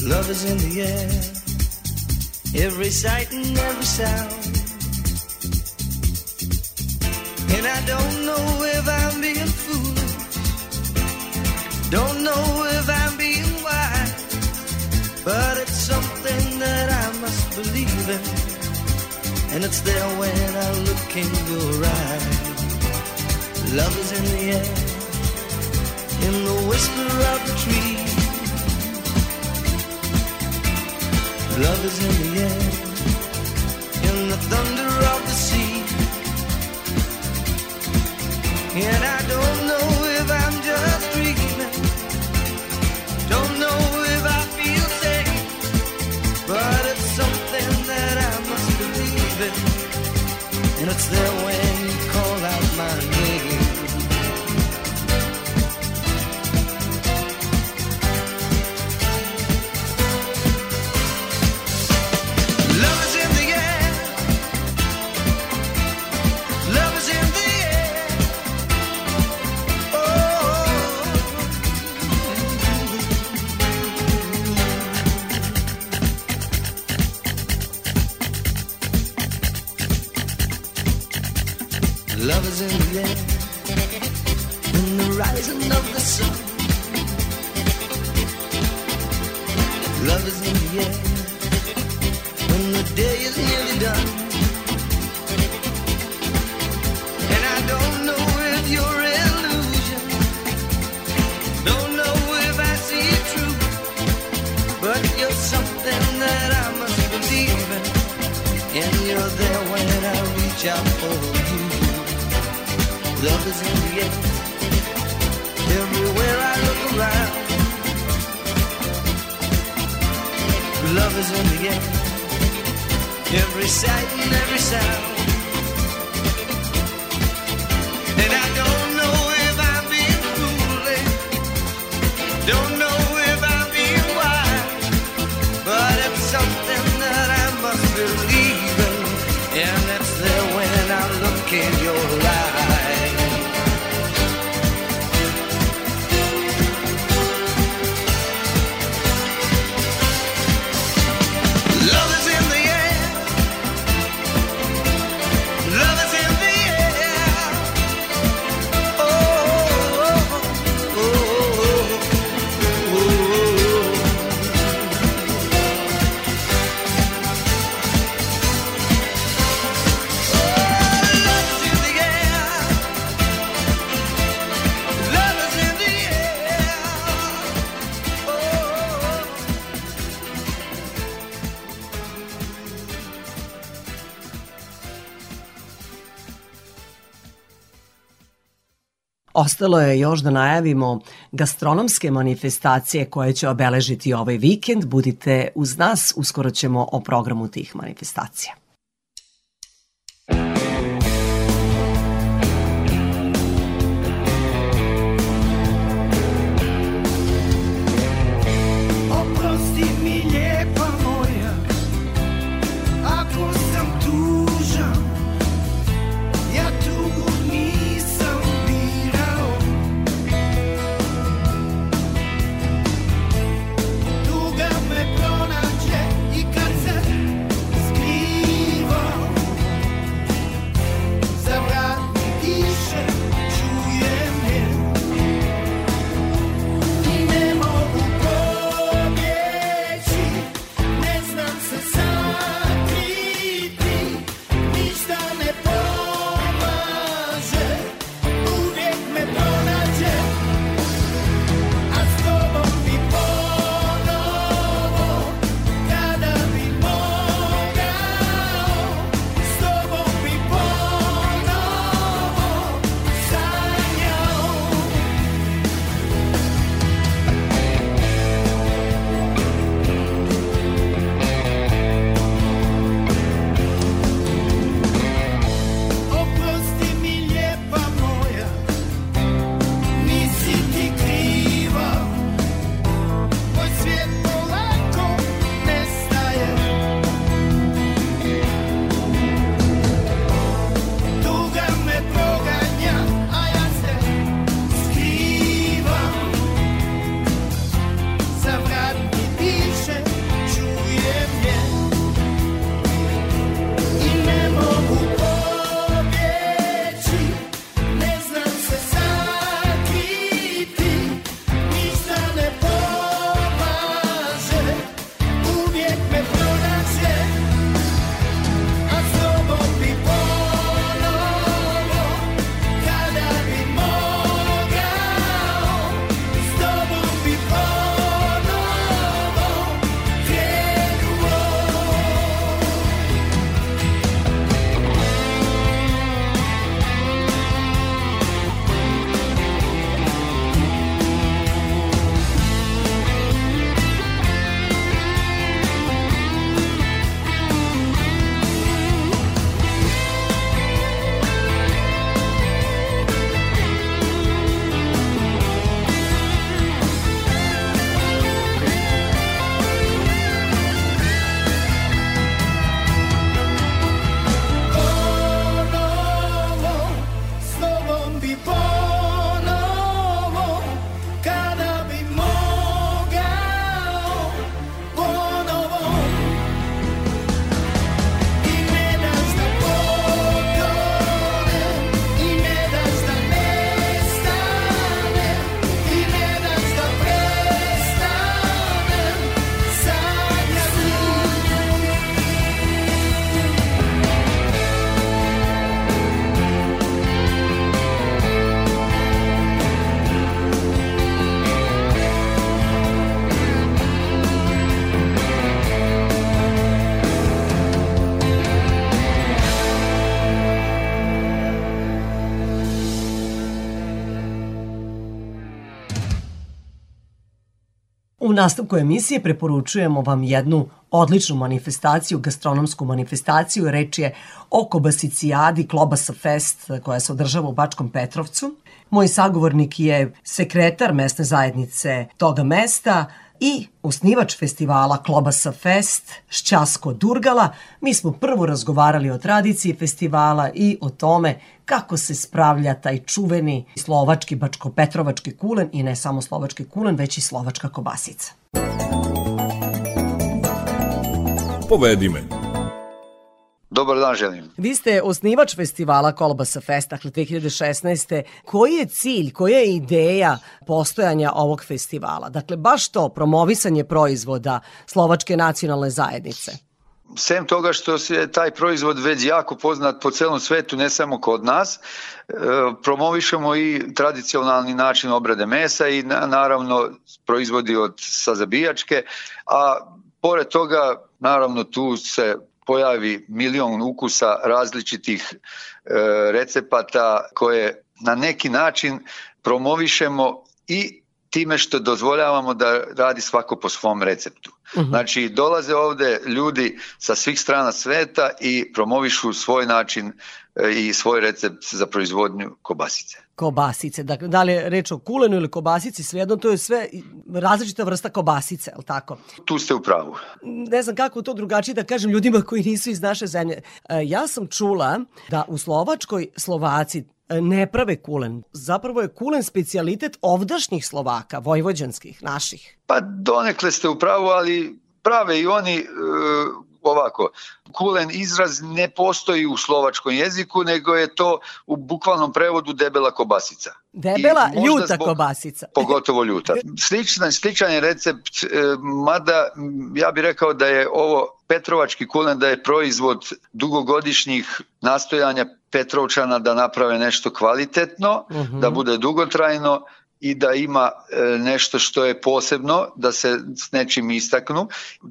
Love is in the air. Every sight and every sound. And I don't know if I'm being foolish. Don't know if I'm being wise. But it's something that I must believe in. And it's there when I look in your eyes. Love is in the air, in the whisper of the tree. Love is in the air, in the thunder of the sea. And I it's their way. Ostalo je još da najavimo gastronomske manifestacije koje će obeležiti ovaj vikend. Budite uz nas, uskoro ćemo o programu tih manifestacija. U nastavku emisije preporučujemo vam jednu odličnu manifestaciju, gastronomsku manifestaciju. Reč je o Kobasicijadi Klobasa Fest koja se održava u Bačkom Petrovcu. Moj sagovornik je sekretar mesne zajednice toga mesta, i osnivač festivala Klobasa Fest, Šćasko Durgala. Mi smo prvo razgovarali o tradiciji festivala i o tome kako se spravlja taj čuveni slovački bačko-petrovački kulen i ne samo slovački kulen, već i slovačka kobasica. Povedi me. Dobar dan želim. Vi ste osnivač festivala Kolbasa Fest, dakle 2016. Koji je cilj, koja je ideja postojanja ovog festivala? Dakle, baš to, promovisanje proizvoda Slovačke nacionalne zajednice. Sem toga što se taj proizvod već jako poznat po celom svetu, ne samo kod nas, e, promovišemo i tradicionalni način obrade mesa i naravno proizvodi od sa zabijačke, a pored toga naravno tu se pojavi milion ukusa različitih e, recepata koje na neki način promovišemo i time što dozvoljavamo da radi svako po svom receptu. Uh mhm. -huh. Znači, dolaze ovde ljudi sa svih strana sveta i promovišu svoj način e, i svoj recept za proizvodnju kobasice. Kobasice, dakle, da li je reč o kulenu ili kobasici, svejedno to je sve različita vrsta kobasice, je tako? Tu ste u pravu. Ne znam kako to drugačije da kažem ljudima koji nisu iz naše zemlje. E, ja sam čula da u Slovačkoj Slovaci ne prave kulen. Zapravo je kulen specijalitet ovdašnjih Slovaka, vojvođanskih, naših. Pa donekle ste u pravu, ali prave i oni e, ovako, kulen izraz ne postoji u slovačkom jeziku, nego je to u bukvalnom prevodu debela kobasica. Debela, ljuta zbog, kobasica. Pogotovo ljuta. Sličan, sličan je recept, e, mada ja bih rekao da je ovo Petrovački kulen da je proizvod dugogodišnjih nastojanja Petrovčana da naprave nešto kvalitetno, uh -huh. da mhm. bude dugotrajno i da ima e, nešto što je posebno, da se s nečim istaknu.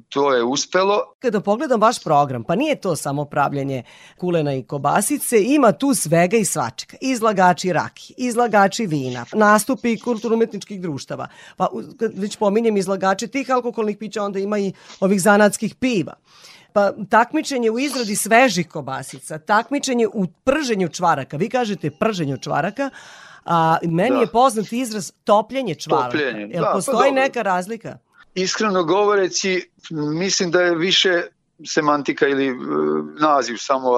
To je uspelo. Kada pogledam vaš program, pa nije to samo pravljanje kulena i kobasice, ima tu svega i svačega. Izlagači raki, izlagači vina, nastupi kulturno-umetničkih društava. Pa već pominjem izlagače tih alkoholnih pića, onda ima i ovih zanatskih piva pa takmičenje u izradi svežih kobasica, takmičenje u prženju čvaraka. Vi kažete prženju čvaraka, a meni da. je poznat izraz topljenje čvaraka. Topljenje, Jel da, postoji pa neka razlika? Iskreno govoreći, mislim da je više semantika ili uh, naziv samo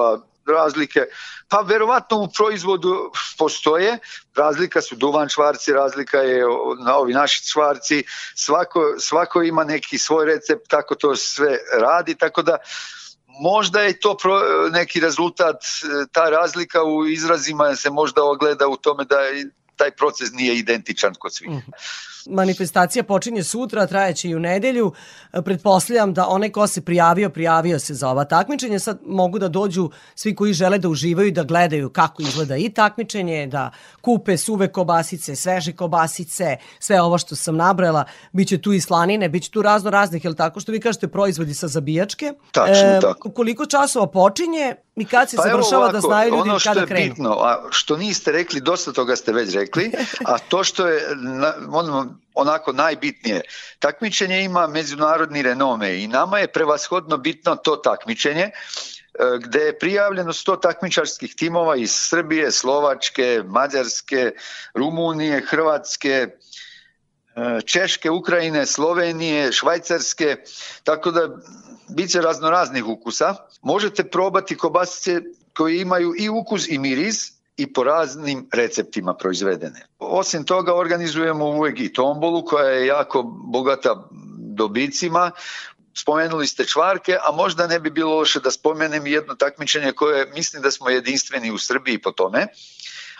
razlike. Pa verovatno u proizvodu postoje, razlika su duvan čvarci, razlika je na ovi naši čvarci, svako, svako ima neki svoj recept kako to sve radi, tako da možda je to neki rezultat, ta razlika u izrazima se možda ogleda u tome da taj proces nije identičan kod svih. Mm. Manifestacija počinje sutra, trajeće i u nedelju. Pretpostavljam da onaj ko se prijavio, prijavio se za ova takmičenja. Sad mogu da dođu svi koji žele da uživaju i da gledaju kako izgleda i takmičenje, da kupe suve kobasice, sveže kobasice, sve ovo što sam nabrala. Biće tu i slanine, biće tu razno raznih, li tako što vi kažete proizvodi sa zabijačke. Tačno, e, tako. Koliko časova počinje i kad se pa završava da ovako, da znaju ljudi kada krenu? Ono što je bitno, a što niste rekli, dosta toga ste već rekli, a to što je ono, onako najbitnije. Takmičenje ima međunarodni renome i nama je prevashodno bitno to takmičenje e, gde je prijavljeno 100 takmičarskih timova iz Srbije, Slovačke, Mađarske, Rumunije, Hrvatske, e, Češke, Ukrajine, Slovenije, Švajcarske, tako da bit će raznoraznih ukusa. Možete probati kobasice koje imaju i ukus i miris, i po raznim receptima proizvedene. Osim toga organizujemo uvek i tombolu koja je jako bogata dobicima. Spomenuli ste čvarke, a možda ne bi bilo loše da spomenem jedno takmičenje koje mislim da smo jedinstveni u Srbiji po tome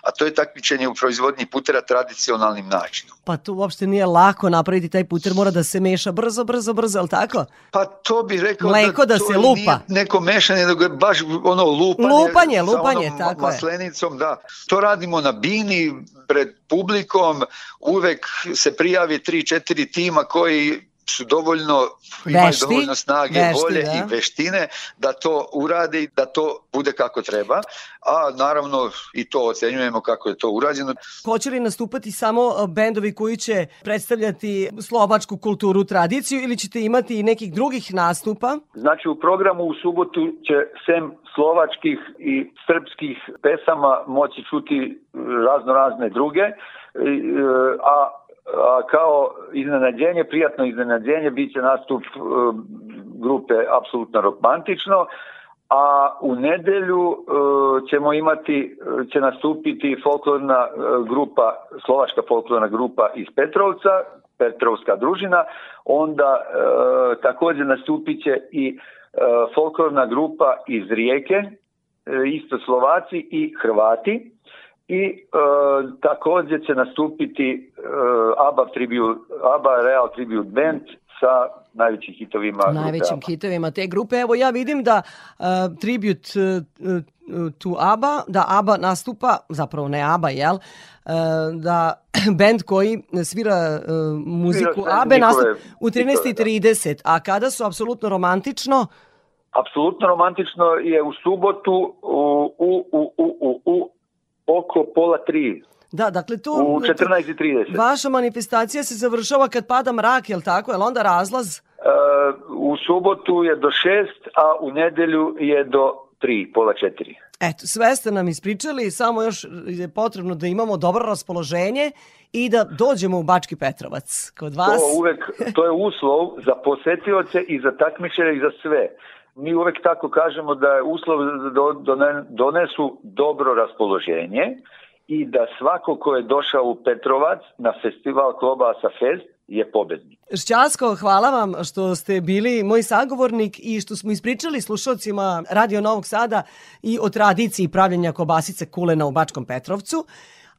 a to je takmičenje u proizvodnji putera tradicionalnim načinom. Pa to uopšte nije lako napraviti taj puter, mora da se meša brzo, brzo, brzo, ali tako? Pa to bi rekao Mleko da, da se lupa. nije neko mešanje, nego je baš ono lupanje. Lupanje, lupanje, tako maslenicom, je. da. To radimo na bini, pred publikom, uvek se prijavi 3-4 tima koji su dovoljno, imaju Vešti, dovoljno snage, vešti, volje da. i veštine da to urade i da to bude kako treba, a naravno i to ocenjujemo kako je to urađeno. Hoće li nastupati samo e, bendovi koji će predstavljati slovačku kulturu, tradiciju ili ćete imati i nekih drugih nastupa? Znači u programu u subotu će sem slovačkih i srpskih pesama moći čuti razno razne druge, e, a, a kao iznenađenje, prijatno iznenađenje, bit će nastup e, grupe Apsolutno romantično, a u nedelju e, ćemo imati, će nastupiti folklorna e, grupa, slovačka folklorna grupa iz Petrovca, Petrovska družina, onda takođe nastupit će i folklorna grupa iz Rijeke, isto Slovaci i Hrvati i e, takođe će nastupiti e, ABBA, tribute, ABBA Real Tribute Band sa najvećim hitovima grupe Najvećim ABBA. hitovima te grupe. Evo ja vidim da uh, tribute uh, to ABBA, da ABBA nastupa, zapravo ne ABBA, jel? Uh, da band koji svira uh, muziku sve ABBA nastupa u hitove, 13.30, a kada su apsolutno romantično, Apsolutno romantično je u subotu u, u, u, u, u oko pola tri. Da, dakle to... U 14.30. Vaša manifestacija se završava kad pada mrak, je li tako? Je li onda razlaz? E, u subotu je do šest, a u nedelju je do tri, pola četiri. Eto, sve ste nam ispričali, samo još je potrebno da imamo dobro raspoloženje i da dođemo u Bački Petrovac kod vas. To uvek, to je uslov za posetioce i za takmičare i za sve. Mi uvek tako kažemo da je uslov da do- done- donesu dobro raspoloženje i da svako ko je došao u Petrovac na festival Klobasa Fest je pobednik. Šćasko, hvala vam što ste bili moj sagovornik i što smo ispričali slušalcima Radio Novog Sada i o tradiciji pravljenja kobasice kulena u Bačkom Petrovcu,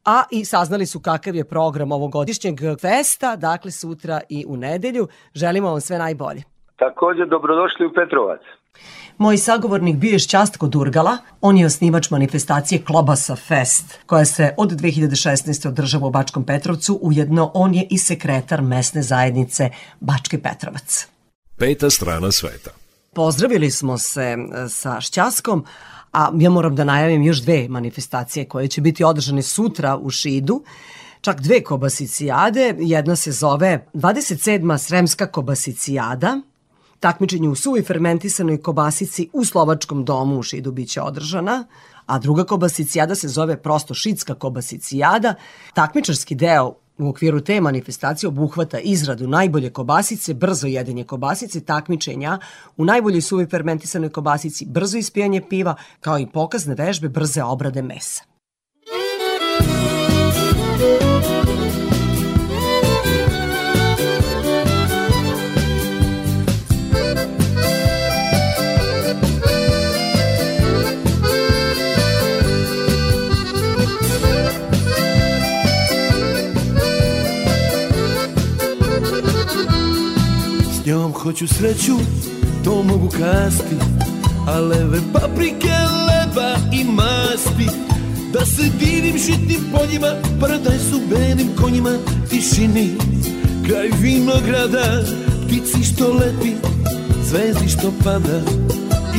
a i saznali su kakav je program ovogodišnjeg festa, dakle sutra i u nedelju. Želimo vam sve najbolje. Takođe, dobrodošli u Petrovac. Moj sagovornik bio je Šćastko Durgala, on je osnivač manifestacije Klobasa Fest, koja se od 2016. održava u Bačkom Petrovcu, ujedno on je i sekretar mesne zajednice Bački Petrovac. Peta strana sveta. Pozdravili smo se e, sa Šćaskom, a ja moram da najavim još dve manifestacije koje će biti održane sutra u Šidu. Čak dve kobasicijade, jedna se zove 27. Sremska kobasicijada, Takmičenje u suvoj fermentisanoj kobasici u Slovačkom domu u Šidu biće održana, a druga kobasicijada se zove prosto Šidska kobasicijada. Takmičarski deo u okviru te manifestacije obuhvata izradu najbolje kobasice, brzo jedenje kobasice, takmičenja u najboljoj suvoj fermentisanoj kobasici, brzo ispijanje piva, kao i pokazne vežbe brze obrade mesa. S hoću sreću, to mogu kasti A leve paprike, leba i masti. Da se divim žitnim poljima Paradaj su belim konjima Tišini, kraj vinograda Ptici što leti, zvezdi što pada.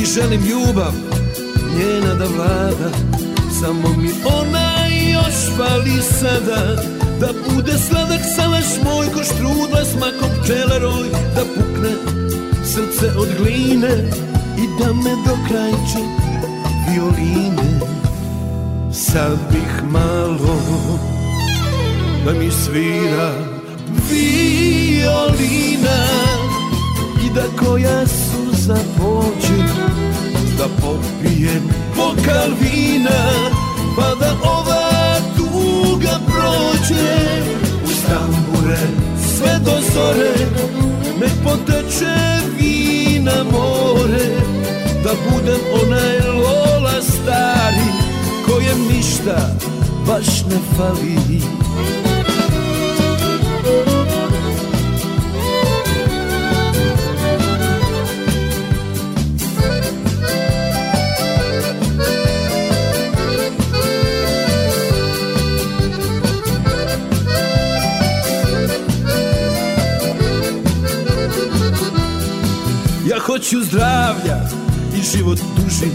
I želim ljubav, njena da vlada. Samo mi ona još fali sada. Da bude sladak salaš moj ko štrudla s makom pčelaroj. Da pukne srce od gline I da me dokrajče violine. Sad bih malo da mi svira violina I da koja suza pođe Da popijem bokal vina Pa da ova tuga prođe U stambure sve do zore Nek poteče vina more Da budem onaj lola stari Kojem ništa baš ne fali sreću zdravlja i život duži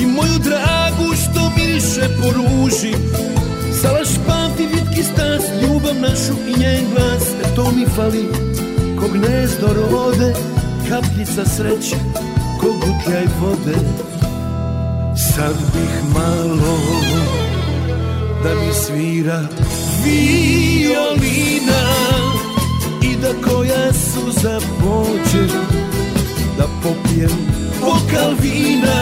I moju dragu što miriše po ruži. Salaš pamti vitki stas, ljubav našu i njen glas. E to mi fali, ko gnezdo rode Kapljica sreće, ko gutljaj vode. Sad bih malo da mi svira violina I da koja suza pođe Da popijem bokal vina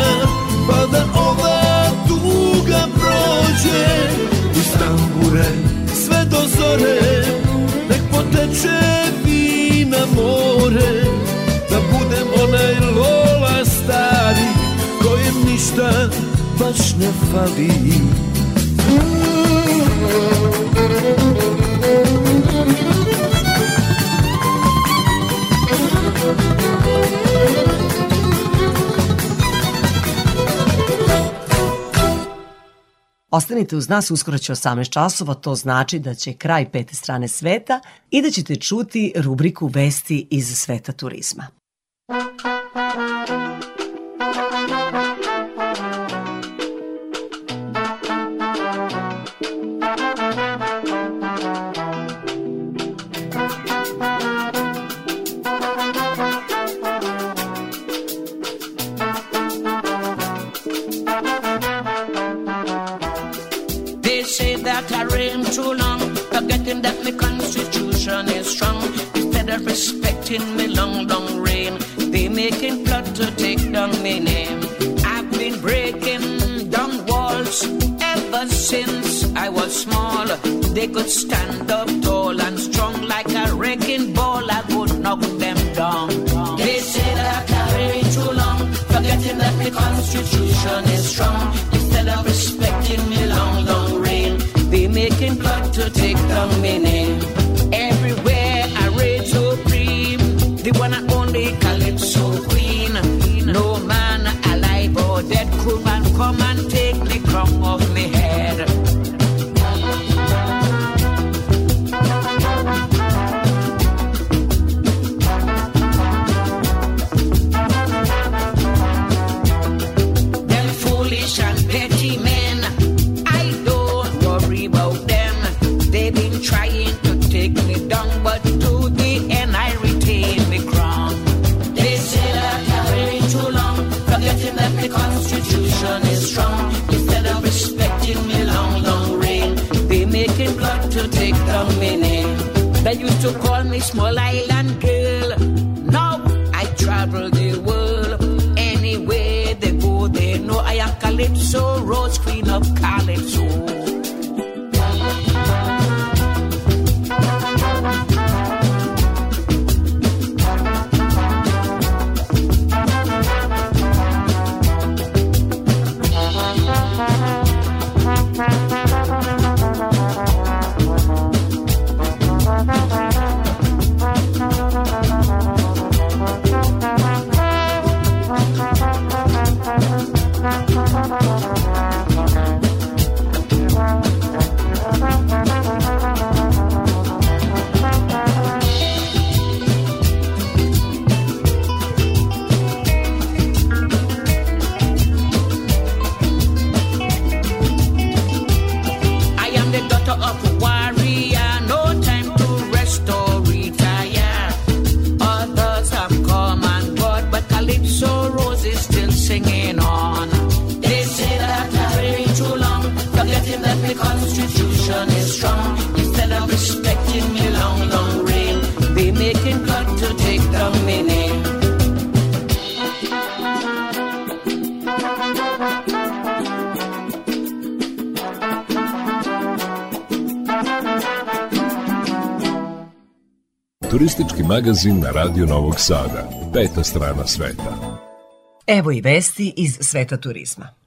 Pa da ova tuga prođe. Uz tambure sve do zore Nek poteče vina more Da budem onaj lola stari Kojem ništa baš ne fali Ostanite uz nas, uskoro će 18 časova, to znači da će kraj pete strane sveta i da ćete čuti rubriku Vesti iz sveta turizma. They my constitution is strong. Instead of respecting me long, long reign, they making plot to take down my name. I've been breaking down walls ever since I was small. They could stand up tall and strong like a wrecking ball. I would knock them down. They say that I reign too long, forgetting that the constitution is strong. Instead of respecting me long, long reign, they making plot to take down my name. Used to call me small island girl. Now I travel the magazin na Radio Novog Sada. Peta strana sveta. Evo i vesti iz sveta turizma.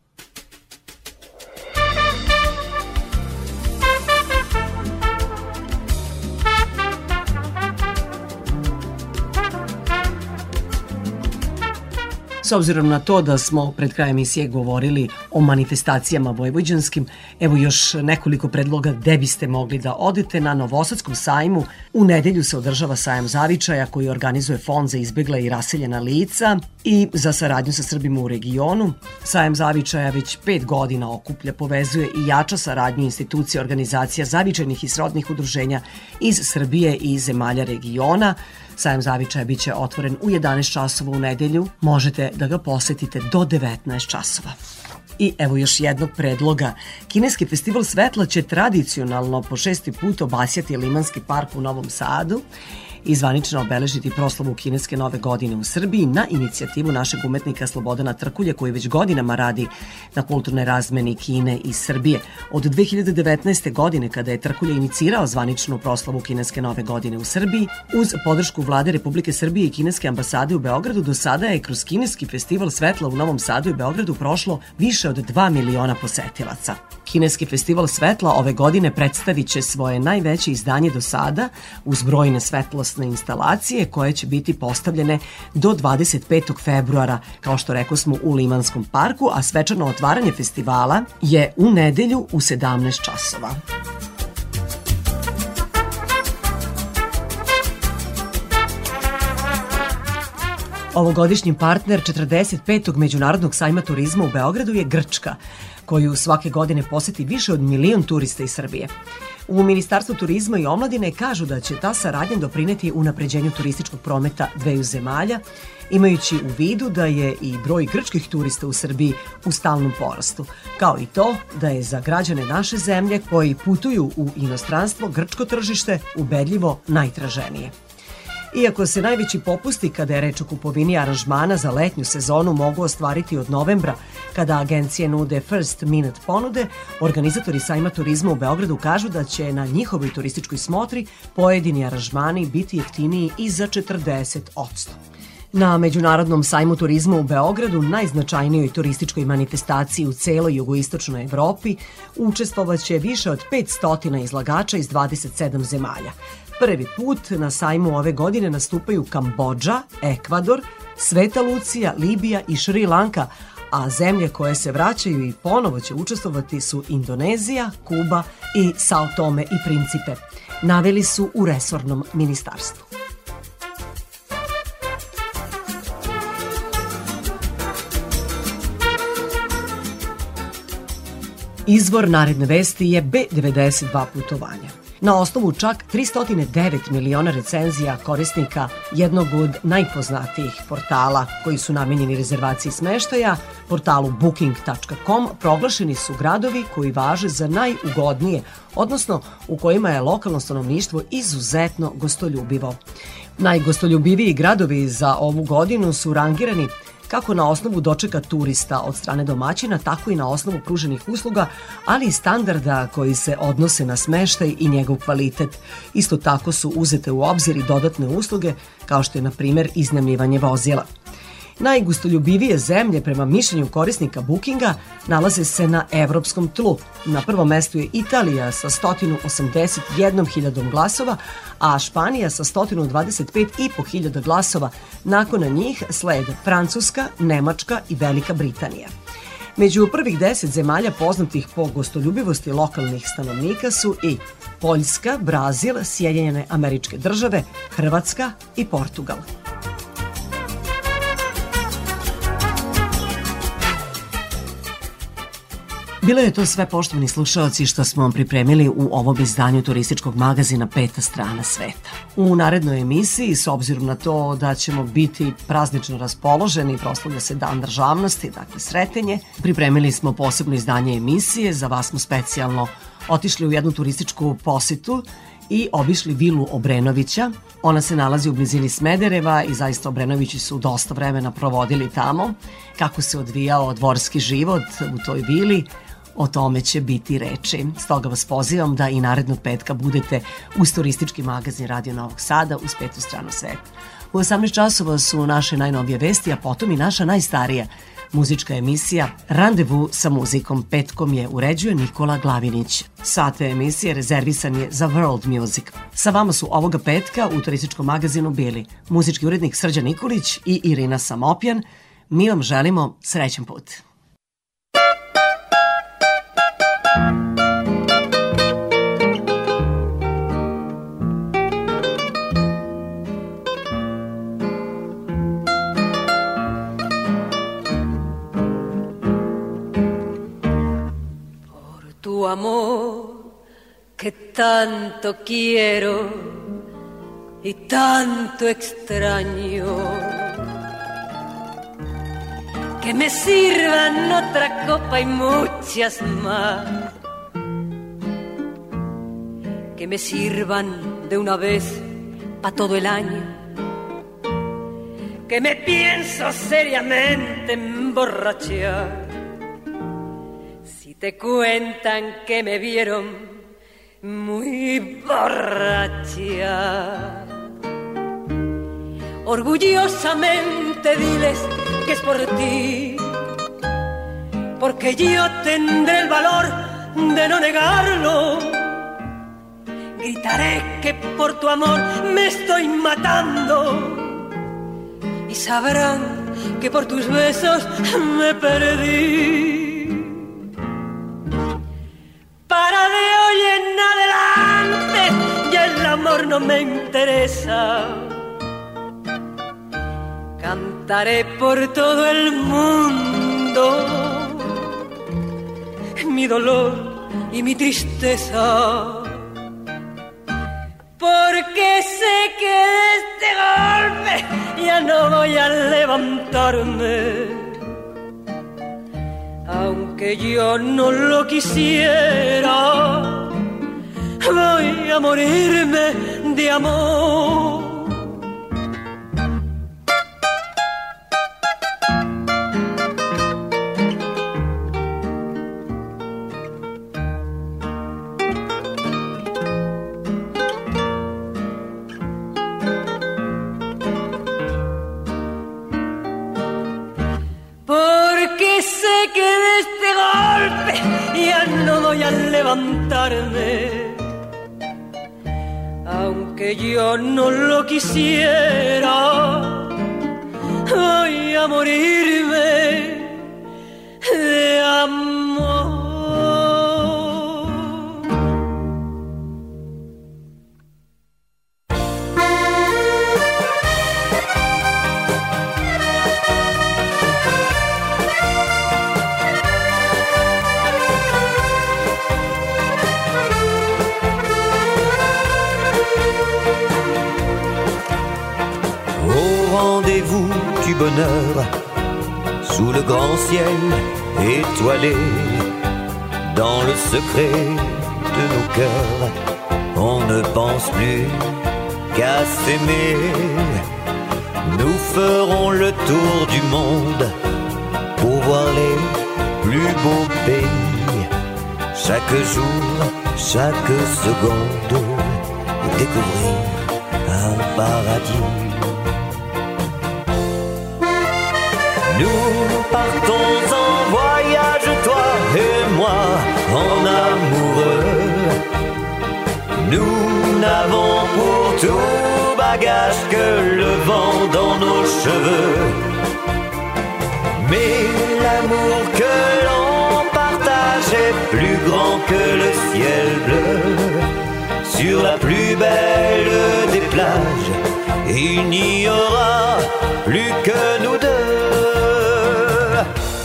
S obzirom na to da smo pred krajem emisije govorili o manifestacijama vojvođanskim, evo još nekoliko predloga gde biste mogli da odete na Novosadskom sajmu. U nedelju se održava sajam zavičaja koji organizuje Fond za izbegla i raseljena lica i za saradnju sa Srbima u regionu. Sajam zavičaja već pet godina okuplja, povezuje i jača saradnju institucija, organizacija zavičajnih i srodnih udruženja iz Srbije i zemalja regiona. Sajam Zavičaja biće otvoren u 11 časova u nedelju. Možete da ga posetite do 19 časova. I evo još jednog predloga. Kineski festival svetla će tradicionalno po šesti put obasjati Limanski park u Novom Sadu i zvanično obeležiti proslavu kineske nove godine u Srbiji na inicijativu našeg umetnika Slobodana Trkulja koji već godinama radi na kulturnoj razmeni Kine i Srbije. Od 2019. godine kada je Trkulja inicirao zvaničnu proslavu kineske nove godine u Srbiji, uz podršku vlade Republike Srbije i kineske ambasade u Beogradu, do sada je kroz kineski festival svetla u Novom Sadu i Beogradu prošlo više od 2 miliona posetilaca. Kineski festival svetla ove godine predstavit će svoje najveće izdanje do sada uz brojne svetlosne instalacije koje će biti postavljene do 25. februara, kao što rekao smo u Limanskom parku, a svečano otvaranje festivala je u nedelju u 17 časova. Ovogodišnji partner 45. Međunarodnog sajma turizma u Beogradu je Grčka, koju svake godine poseti više od milion turista iz Srbije. U Ministarstvu turizma i omladine kažu da će ta saradnja doprineti unapređenju turističkog prometa dveju zemalja, imajući u vidu da je i broj grčkih turista u Srbiji u stalnom porastu, kao i to da je za građane naše zemlje koji putuju u inostranstvo grčko tržište ubedljivo najtraženije. Iako se najveći popusti kada je reč o kupovini aranžmana za letnju sezonu mogu ostvariti od novembra, kada agencije nude first minute ponude, organizatori sajma turizma u Beogradu kažu da će na njihovoj turističkoj smotri pojedini aranžmani biti jeftiniji i za 40%. Na Međunarodnom sajmu turizma u Beogradu, najznačajnijoj turističkoj manifestaciji u celoj jugoistočnoj Evropi, učestvovaće više od 500 izlagača iz 27 zemalja. Prvi put na sajmu ove godine nastupaju Kambodža, Ekvador, Sveta Lucija, Libija i Šri Lanka, a zemlje koje se vraćaju i ponovo će učestvovati su Indonezija, Kuba i Sao Tome i Principe. Naveli su u resornom ministarstvu. Izvor naredne vesti je B92 putovanja. Na osnovu čak 309 miliona recenzija korisnika jednog od najpoznatijih portala koji su namenjeni rezervaciji smeštaja, portalu booking.com proglašeni su gradovi koji važe za najugodnije, odnosno u kojima je lokalno stanovništvo izuzetno gostoljubivo. Najgostoljubiviji gradovi za ovu godinu su rangirani kako na osnovu dočeka turista od strane domaćina, tako i na osnovu pruženih usluga, ali i standarda koji se odnose na smeštaj i njegov kvalitet. Isto tako su uzete u obzir i dodatne usluge, kao što je, na primer, iznajmljivanje vozila. Najgustoljubivije zemlje prema mišljenju korisnika Bookinga nalaze se na evropskom tlu. Na prvom mestu je Italija sa 181.000 glasova, a Španija sa 125.500 glasova. Nakon njih slede Francuska, Nemačka i Velika Britanija. Među prvih deset zemalja poznatih po gostoljubivosti lokalnih stanovnika su i Poljska, Brazil, Sjedinjene američke države, Hrvatska i Portugal. Bilo je to sve poštovani slušalci što smo vam pripremili u ovom izdanju turističkog magazina Peta strana sveta. U narednoj emisiji, s obzirom na to da ćemo biti praznično raspoloženi, proslavlja se dan državnosti, dakle sretenje, pripremili smo posebno izdanje emisije, za vas smo specijalno otišli u jednu turističku posetu i obišli vilu Obrenovića. Ona se nalazi u blizini Smedereva i zaista Obrenovići su dosta vremena provodili tamo. Kako se odvijao dvorski život u toj vili, o tome će biti reči. Stoga vas pozivam da i narednog petka budete uz turistički magazin Radio Novog Sada uz petu stranu sveta. U 18 časova su naše najnovije vesti, a potom i naša najstarija muzička emisija Randevu sa muzikom petkom je uređuje Nikola Glavinić. Sate emisije rezervisan je za World Music. Sa vama su ovoga petka u turističkom magazinu bili muzički urednik Srđan Nikolić i Irina Samopjan, Mi vam želimo srećan put. Que tanto quiero y tanto extraño. Que me sirvan otra copa y muchas más. Que me sirvan de una vez para todo el año. Que me pienso seriamente emborrachar te cuentan que me vieron muy borracha. Orgullosamente diles que es por ti, porque yo tendré el valor de no negarlo. Gritaré que por tu amor me estoy matando y sabrán que por tus besos me perdí. Para de hoy en adelante ya el amor no me interesa. Cantaré por todo el mundo mi dolor y mi tristeza. Porque sé que de este golpe ya no voy a levantarme aunque yo no lo quisiera, voy a morirme de amor. Golpe ya no voy a levantarme. Aunque yo no lo quisiera, voy a morirme de amor. Sous le grand ciel étoilé, dans le secret de nos cœurs, on ne pense plus qu'à s'aimer. Nous ferons le tour du monde pour voir les plus beaux pays. Chaque jour, chaque seconde, découvrir un paradis. Partons en voyage, toi et moi, en amoureux. Nous n'avons pour tout bagage que le vent dans nos cheveux. Mais l'amour que l'on partage est plus grand que le ciel bleu. Sur la plus belle des plages, il n'y aura plus que nous deux. は。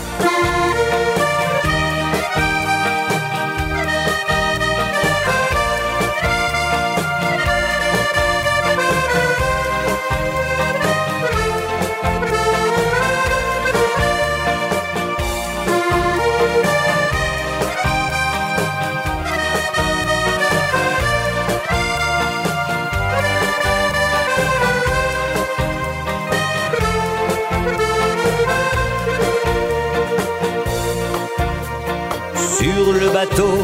Bateau,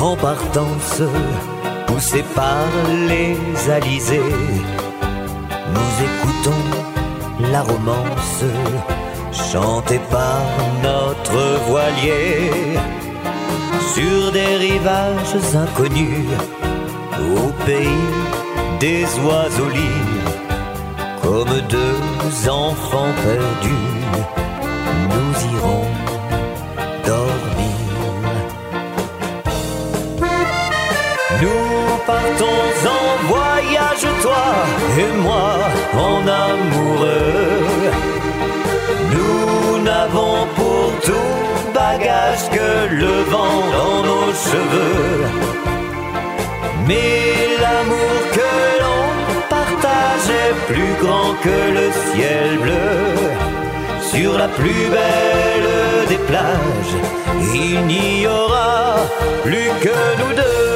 en partance, poussé par les alizés, nous écoutons la romance chantée par notre voilier. Sur des rivages inconnus, au pays des oiseaux libres, comme deux enfants perdus, nous irons partons en voyage, toi et moi, en amoureux. Nous n'avons pour tout bagage que le vent dans nos cheveux. Mais l'amour que l'on partage est plus grand que le ciel bleu. Sur la plus belle des plages, il n'y aura plus que nous deux.